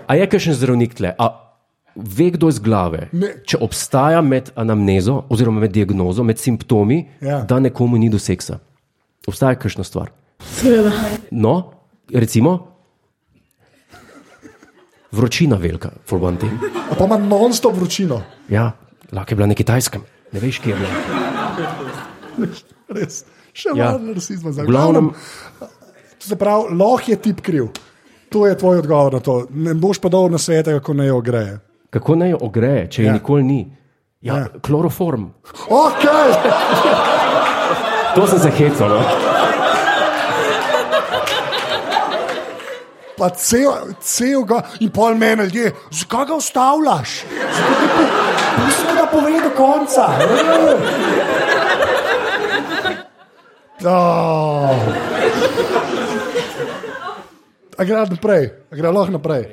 A je kakšen zdravnik tle? A ve kdo iz glave? Ne. Če obstaja med anamnezo, oziroma med diagnozo, med simptomi, Ja. da nekomu ni do seksa. Obstaja kakšna stvar. Seveda. No, recimo, vročina velika, for one thing. a pa ima non-stop vročino. Ja, lahko je bila na kitajskem, ne veš, kje je bila. Res. Še Ja. malo rasizma. glavnem, To se pravi, lahko je tip kriv. To je tvoj odgovor na to. Ne boš pa dol na svet, kako naj jo ogreje. Kako naj jo ogreje, če je Ja. nikoli ni? Ja, Ja. kloroform. Ok, To sem se hecal. No? pa cel, cel ga in pol mene ljudje, zakaj ga ustavljaš? Pusti ga povej do konca. Oh. A gre naprej, a gre lahko naprej.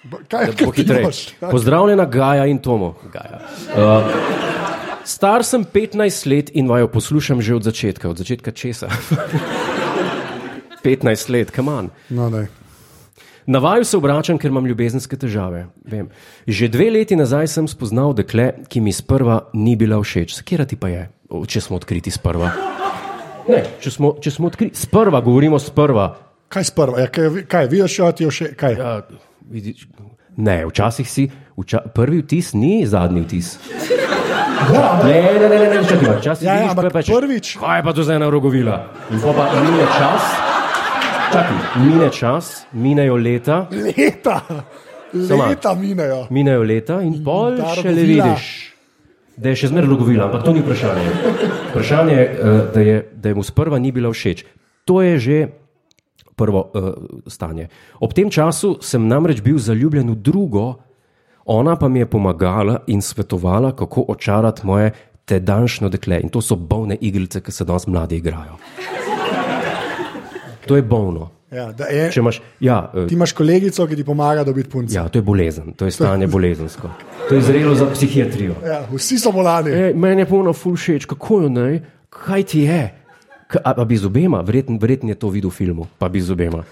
Kaj Bo kaj hitreje. Pozdravljena, Gaja in Tomo. Gaja. Uh, star sem 15 let in vaju poslušam že od začetka, od začetka česa. 15 let, kam on. No, ne. Na vaju se obračam, ker imam ljubezenske težave. Vem. Že dve leti nazaj sem spoznal dekle, ki mi sprva ni bila všeč. Kje ti pa je, O, če smo odkriti sprva? Ne, če smo, če smo odkriti, sprva govorimo sprva. Kaj sprva? Ja, kaj, kaj vidiš, ja, ti jo še kaj? Ja, vidiš, ne, včasih si, vča, prvi vtis ni zadnji vtis. Ne, ne, ne, ne, ne čakaj, včasih Ja, ja, vidiš, ampak pa rečeš, prvič- Kaj je pa to za ena rogovila? In pol pa mine čas, čakaj, mine čas, minejo leta, Leta, Samo. leta minejo. minejo leta in pol ta še le vidiš. Da je še zmeraj rogovila, ampak to ni vprašanje. Vprašanje je, eh, da, je, da je mu sprva ni bila všeč. To je že prvo uh, stanje. Ob tem času sem namreč bil zaljubljen v drugo, ona pa mi je pomagala in svetovala, kako očarati moje tedanšno dekle. In to so bolne igrice, ki se danes mladi igrajo. To je bolno. Ja, da je, Če imaš, ja, eh, ti imaš kolegico, ki ti pomaga dobiti punce. ja, to je bolezen, to je stanje bolezensko. To je zrelo za psihiatrijo. Ja, vsi so bolani. E, meni je polno ful všeč, kako jo naj, kaj ti je. A, a bi z obema, verjetno verjetn je to videl v filmu, pa bi z obema.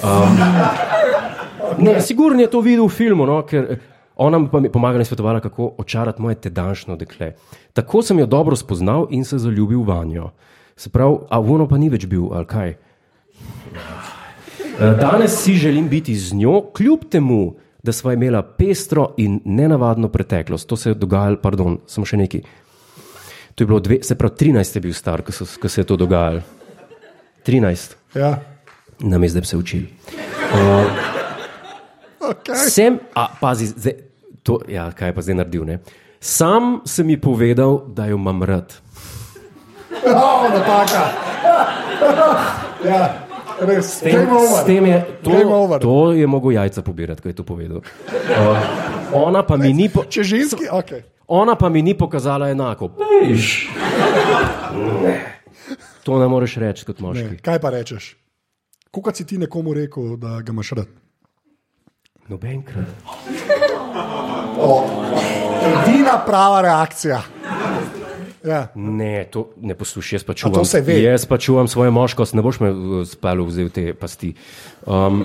Um, ne, sigurno je to videl v filmu, no, ker eh, ona pa mi pomagala in svetovala, kako očarati moje tedanšno dekle. Tako sem jo dobro spoznal in se zaljubil vanjo. Se pravi, a ono pa ni več bil, ali kaj? Eh, Danes si želim biti z njo, kljub temu, da sva imela pestro in nenavadno preteklost. To se je dogajalo, pardon, samo še neki. To je bilo, dve, se pravi, 13 je bil star, ko, so, ko se je to dogajalo. 13, Ja. nam je zdaj se učili. Okay. Sem, a pazi, zdaj, To, ja, kaj je pa zdaj naredil? Ne? Sam sem mi povedal, da jo imam rad. Oh, napaka. ja, res. S tem, s tem je, to, to je mogel jajca pobirati, ko je to povedal. Uh, ona, pa mi ni po, Če ženski, ok. Ona pa mi ni pokazala enako. Pejš. Ne. To ne moreš reči kot moški. Ne, kaj pa rečeš? Kako si ti nekomu rekel, da ga imaš rad? Nobenkrat. Edina prava reakcija. Ja. Ne, to ne poslušaj, jaz pa čuvam. Jaz pa čuvam svojo moškost, ne boš me uh, spalo vzel te pasti. Um,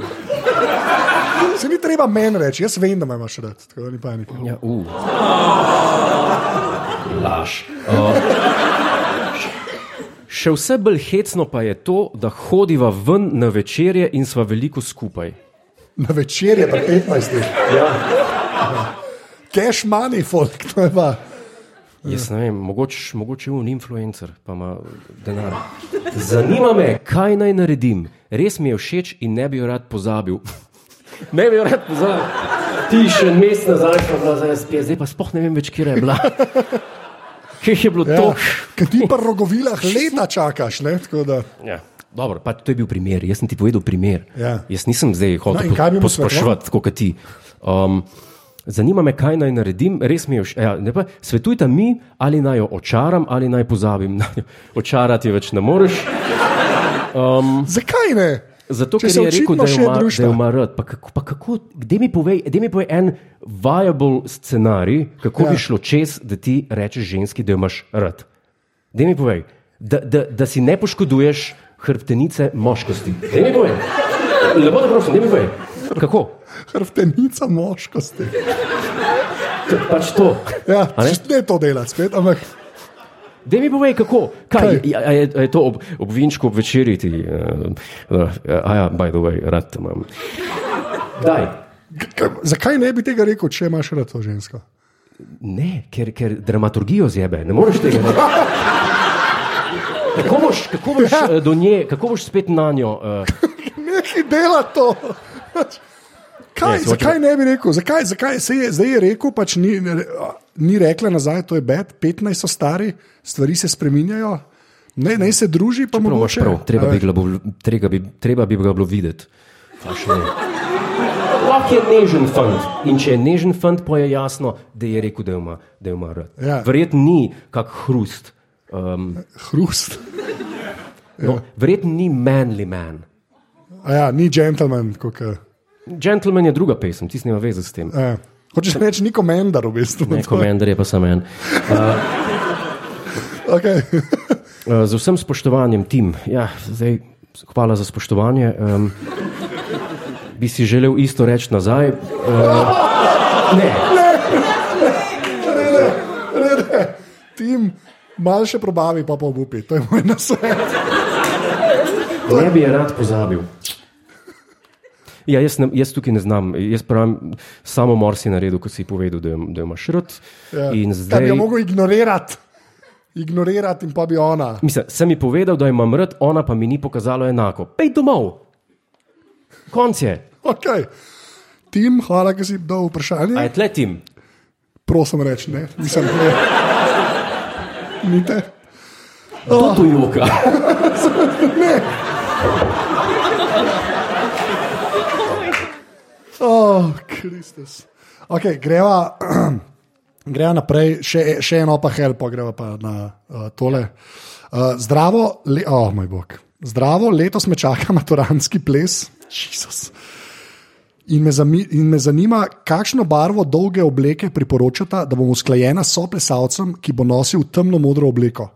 Se ni treba meni reči, jaz vem, da me imaš rad, tako da ni panike. ja, uh. Laž. Uh, še vse bolj hecno pa je to, da hodiva ven na večerje in sva veliko skupaj. Na večer je pa 15 let. Ja. Cash money, folk, to je pa. Jaz ne vem, mogoče mogoče je on influencer, pa ima denar. Zanima me, kaj naj naredim. Res mi je všeč in ne bi jo rad pozabil. Ne bi jo rad pozabil. Ti še en mesec nazaj, pa bila za SP, zdaj pa sploh ne vem več, kje je bila. Kje je bilo Ja. to? Ker ti pa rogovilah leta čakaš, ne? Tako da. Ja. Dobro, pa to je bil primer, jaz sem ti povedal primer. Ja. Jaz nisem zdaj No, hotel mu pospraševati, kot ti. Um, zanima me, kaj naj naredim, res mi je všeč. Ja, pa, svetujte mi, ali naj jo očaram, ali naj pozabim. Očarati več ne moreš. Zakaj ne? Zato, ker je rekel, da je društva. da je ima rad. Pa kako, pa kako, dej mi povej, dej mi povej en viable scenarij, kako ja. Bi šlo čez, da ti rečeš ženski, da jo imaš rad. Dej mi povej, da, da, da si ne poškoduješ hrbtenice moškosti. Dej mi povej. Lepo te prosim, dej mi povej. Kako? Hrtenica moškosti. Pač to. Ja, ne? ne to delati spet, ampak Dej mi povej, kako. Kaj, Kaj? je, je, je to ob, ob vinčku, ob večerji ti? Uh, uh, a ja, by the way, rad te imam. Daj. zakaj ne bi tega rekel, če imaš rad to žensko? Ne, ker, ker dramaturgijo zjebe, ne moreš tega reči. Kako boš, kako boš Ja. ja. do nje, kako boš spet na njo? Uh, Nekaj dela to. Kaj, Ne, ne, se zakaj ne bi rekel? Zakaj, zakaj se je, zdaj je rekel, pač ni, ni rekla nazaj, to je bed, 15 so stari, stvari se spreminjajo, ne, ne se druži, pa imaš mogoče. prav, treba, bi bilo, treba, bi, treba bi ga bilo videti. Še. Lahko je nežen fant. In če je nežen fant, pa je jasno, da je rekel, da ima, da ima rad. Ja. Verjetno ni kak hrust. Um, Hrust. no, verjetno ni manly man. A ja, ni gentleman. Kako, Gentleman je druga pesem, ti nima veze s tem. eh. Hočeš reči, ni komendar v bistvu. Ne, komendar je pa samo en. Okay. Uh, Z vsem spoštovanjem, tim, ja, zdaj, hvala za spoštovanje. Um, bi si želel isto reči nazaj? Uh, ne, Tim, malo še probavi, pa pa obupi. To je moj nasvet. ne bi je rad pozabil. Ja, jaz, ne, jaz tukaj ne znam. Jaz pravim, samo mor si naredil, ko si povedal, da, da imaš rad. Ja. Da bi jo mogel ignorirati. Ignorirati in pa bi ona. mislim, sem ji povedal, da imam rad, ona pa mi ni pokazala enako. Pej domov. Konc je. Okay. Tim, hvala, ker si dal vprašanje. A je tle tim? Prosim, reči ne. Nisem ne. Nite. Kdo tu joka? Oh, Kristus. Okay, greva, greva naprej, še, še eno pa hel, pa greva pa na uh, tole. Uh, zdravo, le, oh, moj bog. Zdravo, letos me čaka maturanski ples. Jezus. In me, zami, in me zanima, kakšno barvo dolge obleke priporočata, da bom usklajena s soplesalcem, ki bo nosil temno modro obleko.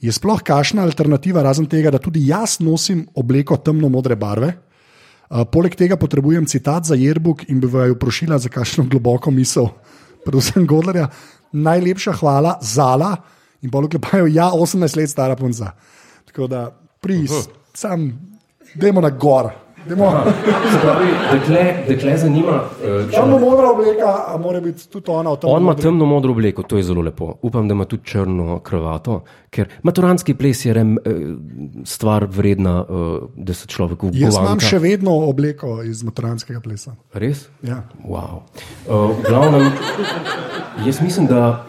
Je sploh kakšna alternativa, razen tega, da tudi jaz nosim obleko temno modre barve? Uh, poleg tega potrebujem citat za Jerbuk in bi vaju prosila za kakšno globoko misel, predvsem Godlerja. Najlepša hvala, Zala in bolj klepajo, ja, 18 let stara punca. Tako da, pris, sam, dajmo na gor, dekle, dekle zanima. eh, Temno modra obleka, a mora biti tudi ona. On ima temno modro obleko, to je zelo lepo. Upam, da ima tudi črno kravato, ker maturantski ples je rem, eh, stvar vredna, eh, da se človek Jaz imam še vedno obleko iz maturanskega plesa. Res? Ja. Wow. Uh, glavnem, jaz mislim, da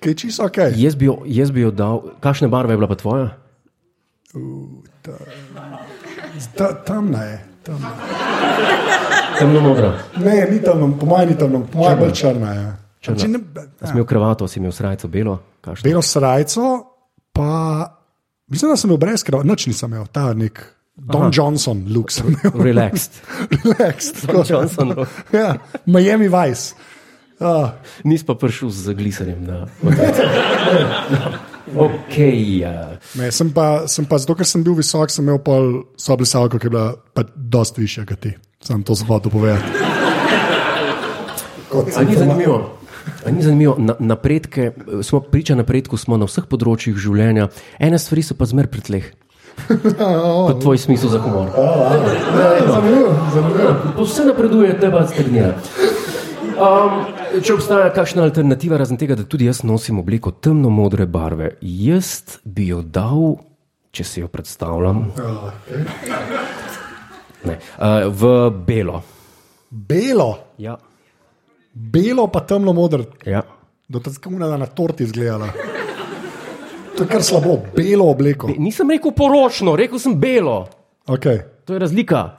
Kaj čisto ok? jaz bi, jo, jaz bi jo dal. Kakšne barve je bila pa tvoja? Ta, temna je. Temna. Temno modra. Ne, ni temno, po mojem ni temno, po mojem bolj črna je. Črna. Če ne, Si imel kravato, si imel srajco belo? Kakšno? Belo srajco, pa mislim, da sem imel brez krava, noč nisem imel, ta nek Don Aha. Johnson, look sem imel. Relaxed. Relaxed. Don Johnson. Ja, Miami Vice. Uh, Nis pa prišel z gliserjem. Na, ok. Ja. ne, sem, pa, sem pa, zato ker sem bil visok, sem imel pol soblisalko, ki je bila pa dosti višja kot ti. Sam to sem hotel povedati. Kot A ni zanimivo? A ni zanimivo? Na, napredke, smo priča napredku, smo na vseh področjih življenja, ene stvari so pa zmer pri tleh. Kot tvoj smisel za humor. Zanimivo, zanimivo. Vse napreduje, treba stagnirati. Um, če obstaja kakšna alternativa, razen tega, da tudi jaz nosim obliko temno modre barve, jaz bi jo dal, če si jo predstavljam, ne, v belo. Belo, Ja, belo pa temno modro. ja. Do tako da na torti izgledala. To je kar slabo, belo obleko. Be, nisem rekel poročno, rekel sem belo. Okay. To je razlika.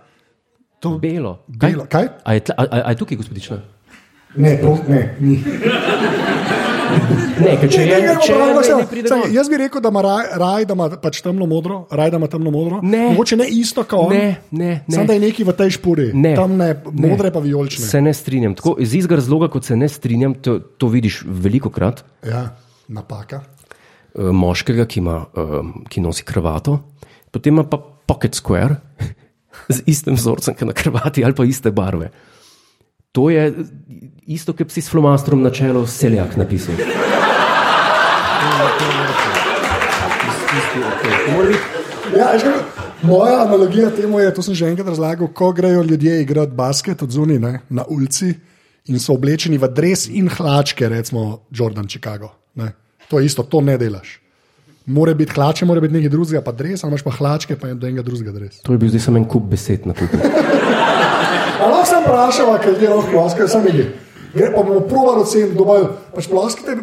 To, Belo. belo. Kaj? A je, tla, a, a je tukaj, gospodična? Ne, to, ne, ni. Ne, če je, Ne, ne, je, ne, ne, ne, ne gor. Jaz bi rekel, da ima raj, raj da ima pač temno modro, raj da ima temno modro. Ne. Mogoče ne isto kot on. Ne, ne, ne. Samo da je neki v tej špuri. Ne. Temne, modre pa vijolične. Se ne strinjam. Tako, iz istega razloga, kot se ne strinjam, to, to vidiš veliko krat. Ja, napaka. eh, Moškega, ki, ima, eh, ki nosi kravato, potem ima pa pocket square z istim vzorcem, kot na kravati ali pa iste barve. To je isto, kot si s flomastrom na čelo seljak napisal. Ja, kaj, moja analogija temu je, to sem že enkrat razlagal, ko grejo ljudje igrati basket od zunaj ne, na ulici in so oblečeni v dres in hlačke, recimo Jordan Chicago. Ne. To je isto, to ne delaš. Mora biti hlače, mora biti nekaj drugega, pa dres, ali imaš pa hlačke, pa je do enega drugega dres. To je bil zdaj samo en kup besed na kupu. Ampak sem vprašal, kaj je lahko ploskati, sem jih. Gre pa bomo provali oceniti, kdo bolj. Pač ploskate,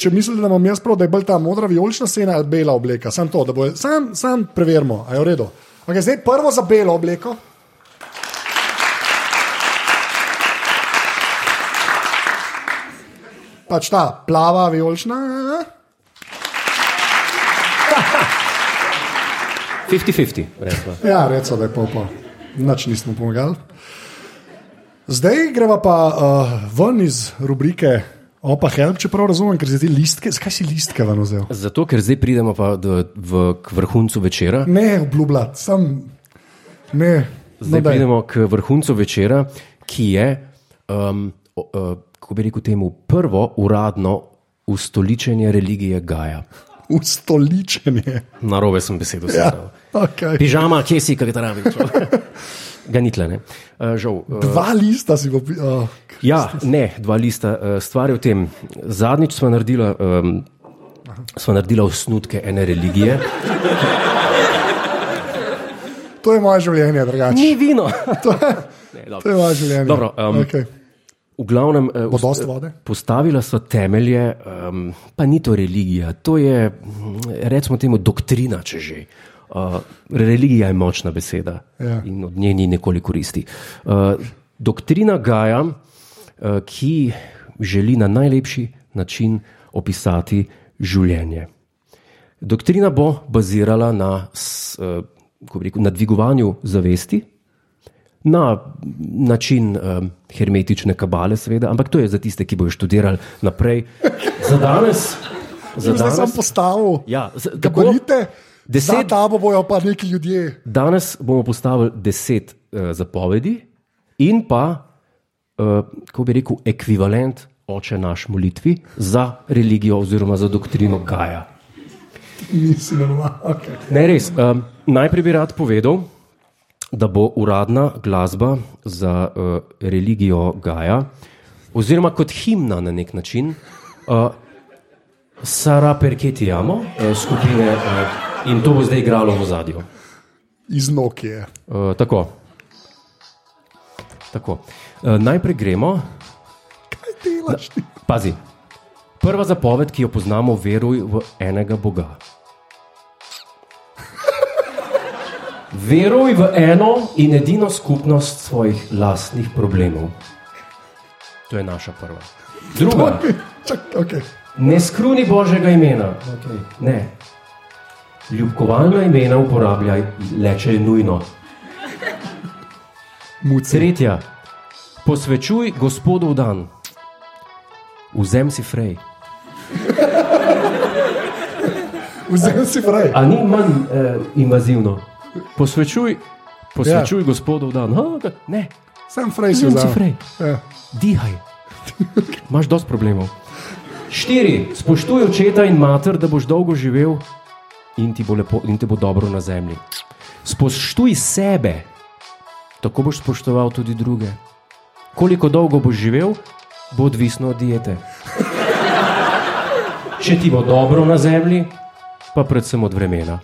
če mislite, da imam jaz prav, da je bolj ta modra vijolična scena ali bela obleka. Sam to, da bo, sam, sam preverimo, a je v redu. Okay, zdaj prvo za belo obleko. Pač ta plava vijolična. 50-50, recimo. Ja, recimo, da je pol pol. Nič nismo pomagali. Zdaj greva pa uh, ven iz rubrike Opa Help, če prav razumem, ker si ti listke, zakaj si listke ven vzel? Zato, ker zdaj pridemo pa do, v, k vrhuncu večera. Ne, obljubljati, sem. Ne, Zdaj no, pridemo k vrhuncu večera, ki je, um, o, uh, kako bi rekel, temu prvo uradno ustoličenje religije Gaja. Ustoličenje. Na robe sem besedo Ja, slišal. okay. Pižama, kje si, kaj travi? Ga ni tle. Uh, žal, uh, Dva lista si bo. Uh, ja, ne, dva lista. Uh, stvar je v tem. Zadnjič smo naredili. Um, Sva naredila osnutke ene religije. to je moje življenje, drugače. Ni vino. To, je- Ne, dobro. to je moje življenje. Dobro, um, okay. V glavnem, vode? postavila so temelje, um, pa ni to religija, to je, recimo, temu doktrina, če že. Uh, religija je močna beseda Ja. in od nje ni nikoli koristi. Uh, doktrina Gaja, uh, ki želi na najlepši način opisati življenje. Doktrina bo bazirala na, uh, rekel, na dvigovanju zavesti, na način um, hermetične kabale, seveda, ampak to je za tiste, ki bodo študirali naprej. Za danes, za Zdaj sem danes, postavil. ja, z- Da tako, Deset- za tabo bojo pa neki ljudje. danes bomo postavili deset uh, zapovedi in pa, uh, kako bi rekel, ekvivalent oče naš molitvi za religijo oziroma za doktrino Gaja. Nisi normalno. Okay. Ne, res. Um, najprej bi rad povedal, da bo uradna glasba za uh, religijo Gaja, oziroma kot himna na nek način, uh, Sara Perketijamo, uh, skupine uh, in to bo zdaj igralo v zadju. Iz Nokije. Uh, tako. tako. Uh, najprej gremo. Kaj delaš? ti? Pazi. Prva zapoved, ki jo poznamo, veruj v enega Boga. Veruj v eno in edino skupnost svojih lastnih problemov. To je naša prva. Druga, Čak, okay. ne skruni Božjega imena. Okay. Ne. Ljubkovalna imena uporabljaj le, če je nujno. Muci. Tretja, posvečuj Gospodov dan. Vzem si frej. Vzem si fraj. A ni manj eh, invazivno? Posvečuj, posvečuj ja. Gospodov dan. Ha, ne, Sem si si vzal. frej. Ja. Dihaj. Imaš dosti problemov. Štiri, spoštuj očeta in mater, da boš dolgo živel in ti bo, lepo, in te bo dobro na zemlji. Spoštuj sebe, tako boš spoštoval tudi druge. Koliko dolgo boš živel, bo odvisno od diete. Če ti bo dobro na zemlji, pa predvsem od vremena.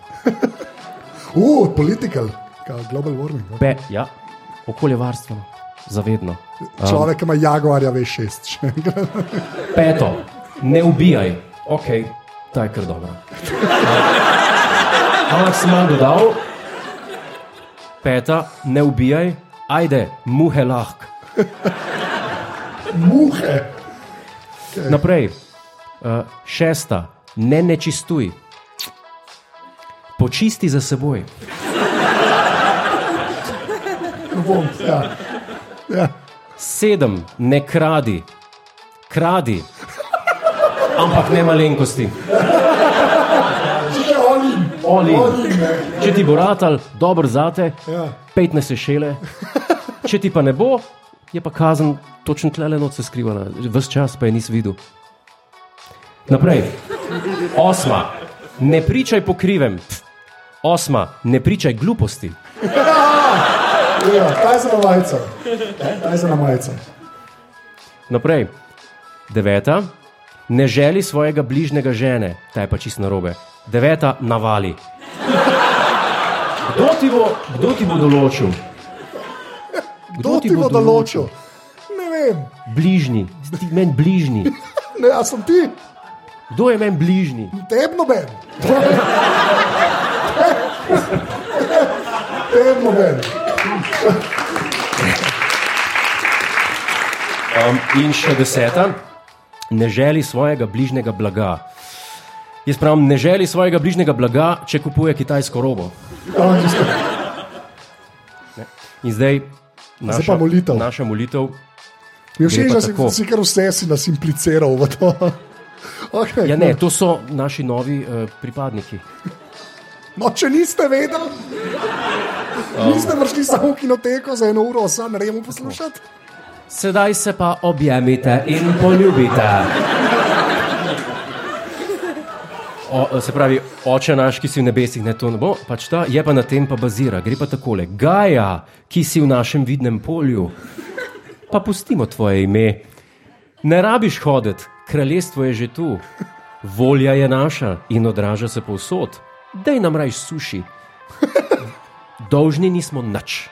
Uh, political, kao global warming. no. Be, ja, okoljevarstveno, zavedno. Človek, ki ima jaguarja, veš šest. Peto, ne ubijaj, ok, ta je kar dobro. Ampak sem vam dodal, peta, ne ubijaj, ajde, muhe lahk. Muhe. Naprej, uh, šesta, ne nečistuj, počisti za seboj. Bom. Ja. Ja. Sedem, ne kradi, kradi, ampak ne malenkosti. Oli. ne. Če ti bo ratal, dobro zate, Ja. 15 šele. Če ti pa ne bo, je pa kazen točno tle noč se skrivala, ves čas pa je nisi videl. Naprej. Osma, ne pričaj po krivem. Osma, ne pričaj gluposti. Ja, ta je za majico. Ta je za majico. Naprej. Deveta, ne želi svojega bližnjega žene, ta je pa čist narobe. Deveta, navali. Kdo ti bo, kdo ti bo določil? Kdo ti bo določil? Ne vem. Bližnji, ti meni bližnji. Ne, a sem ti, Kdo je meni bližnji? tebno ben. Tebno ben. Um, in še deseta, ne želi svojega bližnjega blaga. Jaz pravim, ne želi svojega bližnjega blaga, če kupuje kitajsko robo. Tisto. In zdaj naša pa molitev. Naša molitev Mi je všeč, da si, si kar vse si nas impliciral v to. Okay, ja, ne, to so naši novi uh, pripadniki. No, če niste vedeli, niste prišli samo v kinoteko za eno uro, sam remo poslušati. Sedaj se pa objemite in poljubite. O, se pravi, oče naš, ki si v nebesih, ne to ne bo, pač ta je pa na tem pa bazira. Gre pa takole: Gaja, ki si v našem vidnem polju, pa pustimo tvoje ime. Ne rabiš hoditi, kraljestvo je že tu, volja je naša in odraža se povsod. Dej nam raj suši. Dolžni nismo nič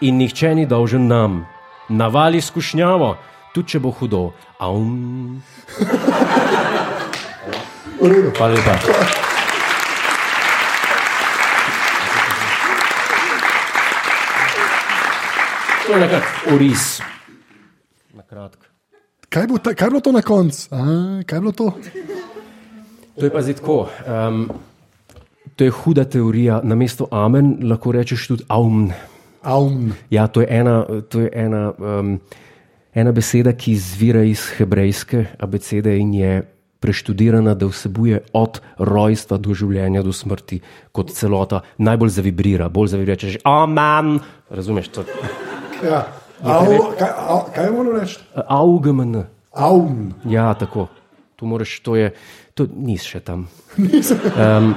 in nihče ni dolžen nam. Navali skušnjavo, tudi če bo hudo. Aum. V redu. Hvala lepa. To je nekako oris. Na kratko. Kaj, bo ta, kaj je bilo to na koncu? Kaj je bilo to? To je pa zdaj tako. Um, to je huda teorija. Na mesto amen lahko rečeš tudi aum. Aum. Ja, to je ena, to je ena, um, ena beseda, ki izvira iz hebrejske abecede in je preštudirana, da vsebuje od rojstva do življenja, do smrti, kot celota, najbolj zavibrira, bolj zavibrira, če že amen. Razumeš, to je Ja. Au, kaj, au, kaj moram reči? augmn. Aum. Ja, tako. Tu moraš, to je, to nisi še tam. Um,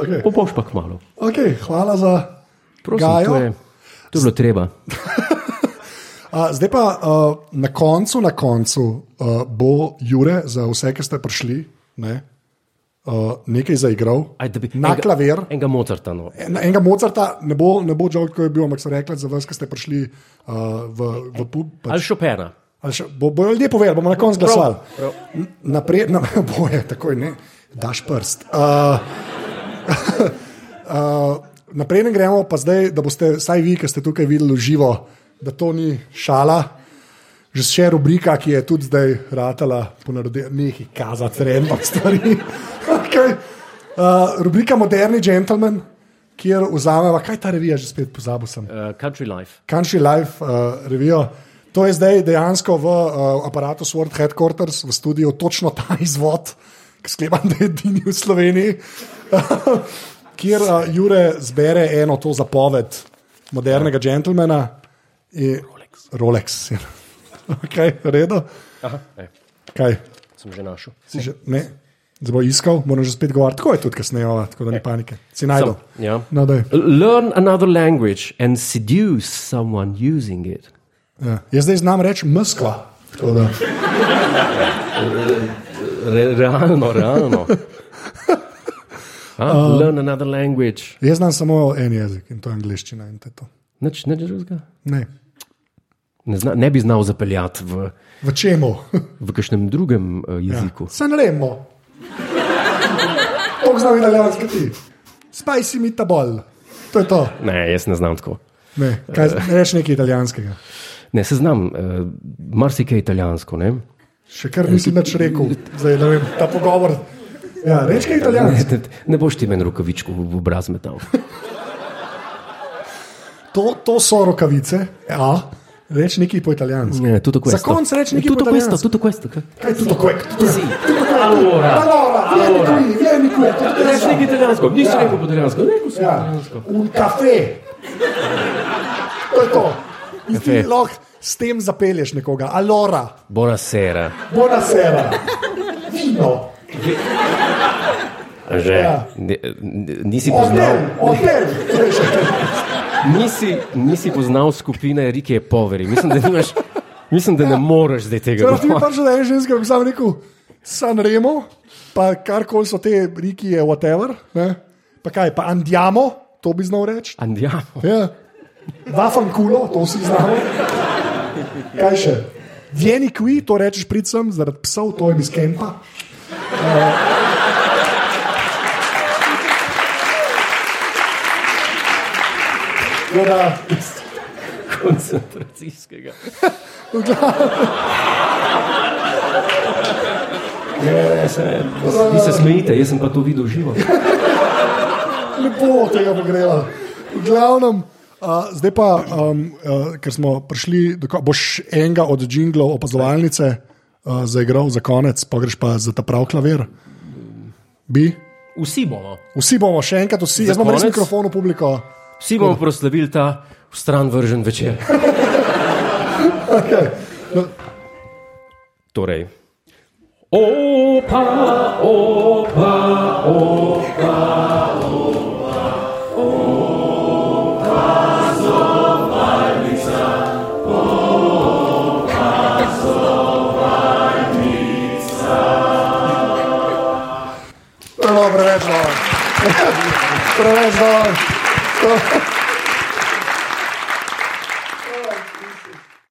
Okay. Popoš pa k malu. Okay, hvala za Prosim, Gajo. to, je, to je bilo treba. A, zdaj pa uh, na koncu, na koncu uh, bo Jure, za vse, ki ste prišli, ne, uh, nekaj zaigral. Aj, bi- na enega- klavir. Enega Mozarta. No. En, enega Mozarta ne bo, ne bo žal, kot je bil, ampak so rekli za vas, ki ste prišli uh, v, v pub. Pač, Ali Chopina. ali še, bo, bojo ljudje povedali, bomo na koncu glasovali. Naprej, na, boje, takoj ne, daš prst. Uh, uh, naprej ne gremo, pa zdaj, da boste, vsaj vi, ki ste tukaj videli živo, da to ni šala. Že še rubrika, ki je tudi zdaj ratala, ponarodi, nekaj kazati, random stvari. okay. uh, rubrika Moderni gentleman, kjer vzameva, kaj je ta revija, že spet pozabil sem. Uh, country Life. Country Life uh, revijo. To je zdaj dejansko v uh, aparatu Sword Headquarters, v studiu, točno ta izvod, ki sklepam, da je edini v Sloveniji, kjer uh, Jure zbere eno to zapoved modernega gentlemana. In, Rolex. Rolex. ja. okay, redo. Aha, e, Kaj? sem že našel. Si že, ne, zdaj bo iskal, moram že spet govoriti. Tako je tudi kasneje, tako da ni panike. Si najdel. Sam, ja. No, daj. Learn another language and seduce someone using it. ja. Jaz zdaj znam reči Moskva. Re, realno, realno. Ah, uh, learn another language. Jaz znam samo en jezik in to je angliščina. in to je to. Nič, nič drugega. Ne. Ne, zna, ne bi znal zapeljati v, V čemu? v kakšnem drugem uh, jeziku. Se ne vemo. To znam italijanski ti. Spicy meatball. To je to. Ne, jaz ne znam tako. Ne, kaj, reči nekaj italijanskega. Ne, se znam, uh, marsikaj italijansko. Ne? Še kar nisi nič rekel, zdaj ne vem, ta pogovor. Ja, reči kaj italijansko. Ne, ne boš ti meni rokavičko v obraz metal. To, to so rokavice. Ja, reči nekaj po italijansko. Ne, tutto questo. Za konec reči nekaj tutto po questo, italijansko. tutto questo. kaj? Kaj je tutto questo? Sì. Allora, Allora, vieni qui, vieni qui. tutto reči nekaj italijansko, nisi rekel po italijansko, rekel Ja. italijansko. Un kafe. To je to. In ti lahko s tem zapelješ nekoga. Allora, Buonasera. buonasera. Vino. Že, Ja. nisi poznal, hotel. Torej še kaj. Nisi, nisi poznal skupine Rike Poveri. Mislim, da, nimaš, mislim, da ne moreš zdaj tega Torej, ti mi pač da en ženska, bi sam rekel, San Remo, pa karkoli so te riki, je whatever. Ne? Pa kaj, pa andiamo, to bi znal reči. Andiamo. Ja. Vafankulo, to si znamo. Kaj še? Vieni qui, to rečeš pridem, zaradi psov, to je iz kempa. Uh, da, Koncentracijskega. Vi se smejite, jaz sem pa to videl živo. lepo tega pogrela. V glavnem, uh, zdaj pa, um, uh, ker smo prišli, do, boš enega od jinglov opazovalnice uh, zaigral za konec, pa greš pa za ta prav klavir. Bi? Vsi bomo. Vsi bomo še enkrat, vsi, Za jaz imam res mikrofon v publiko. Vsi bomo proslavili ta stran vržen večer. Okay. No, Torej. Opa, opa, opa. no, preveč dobro. Preveč dobro. Thank you.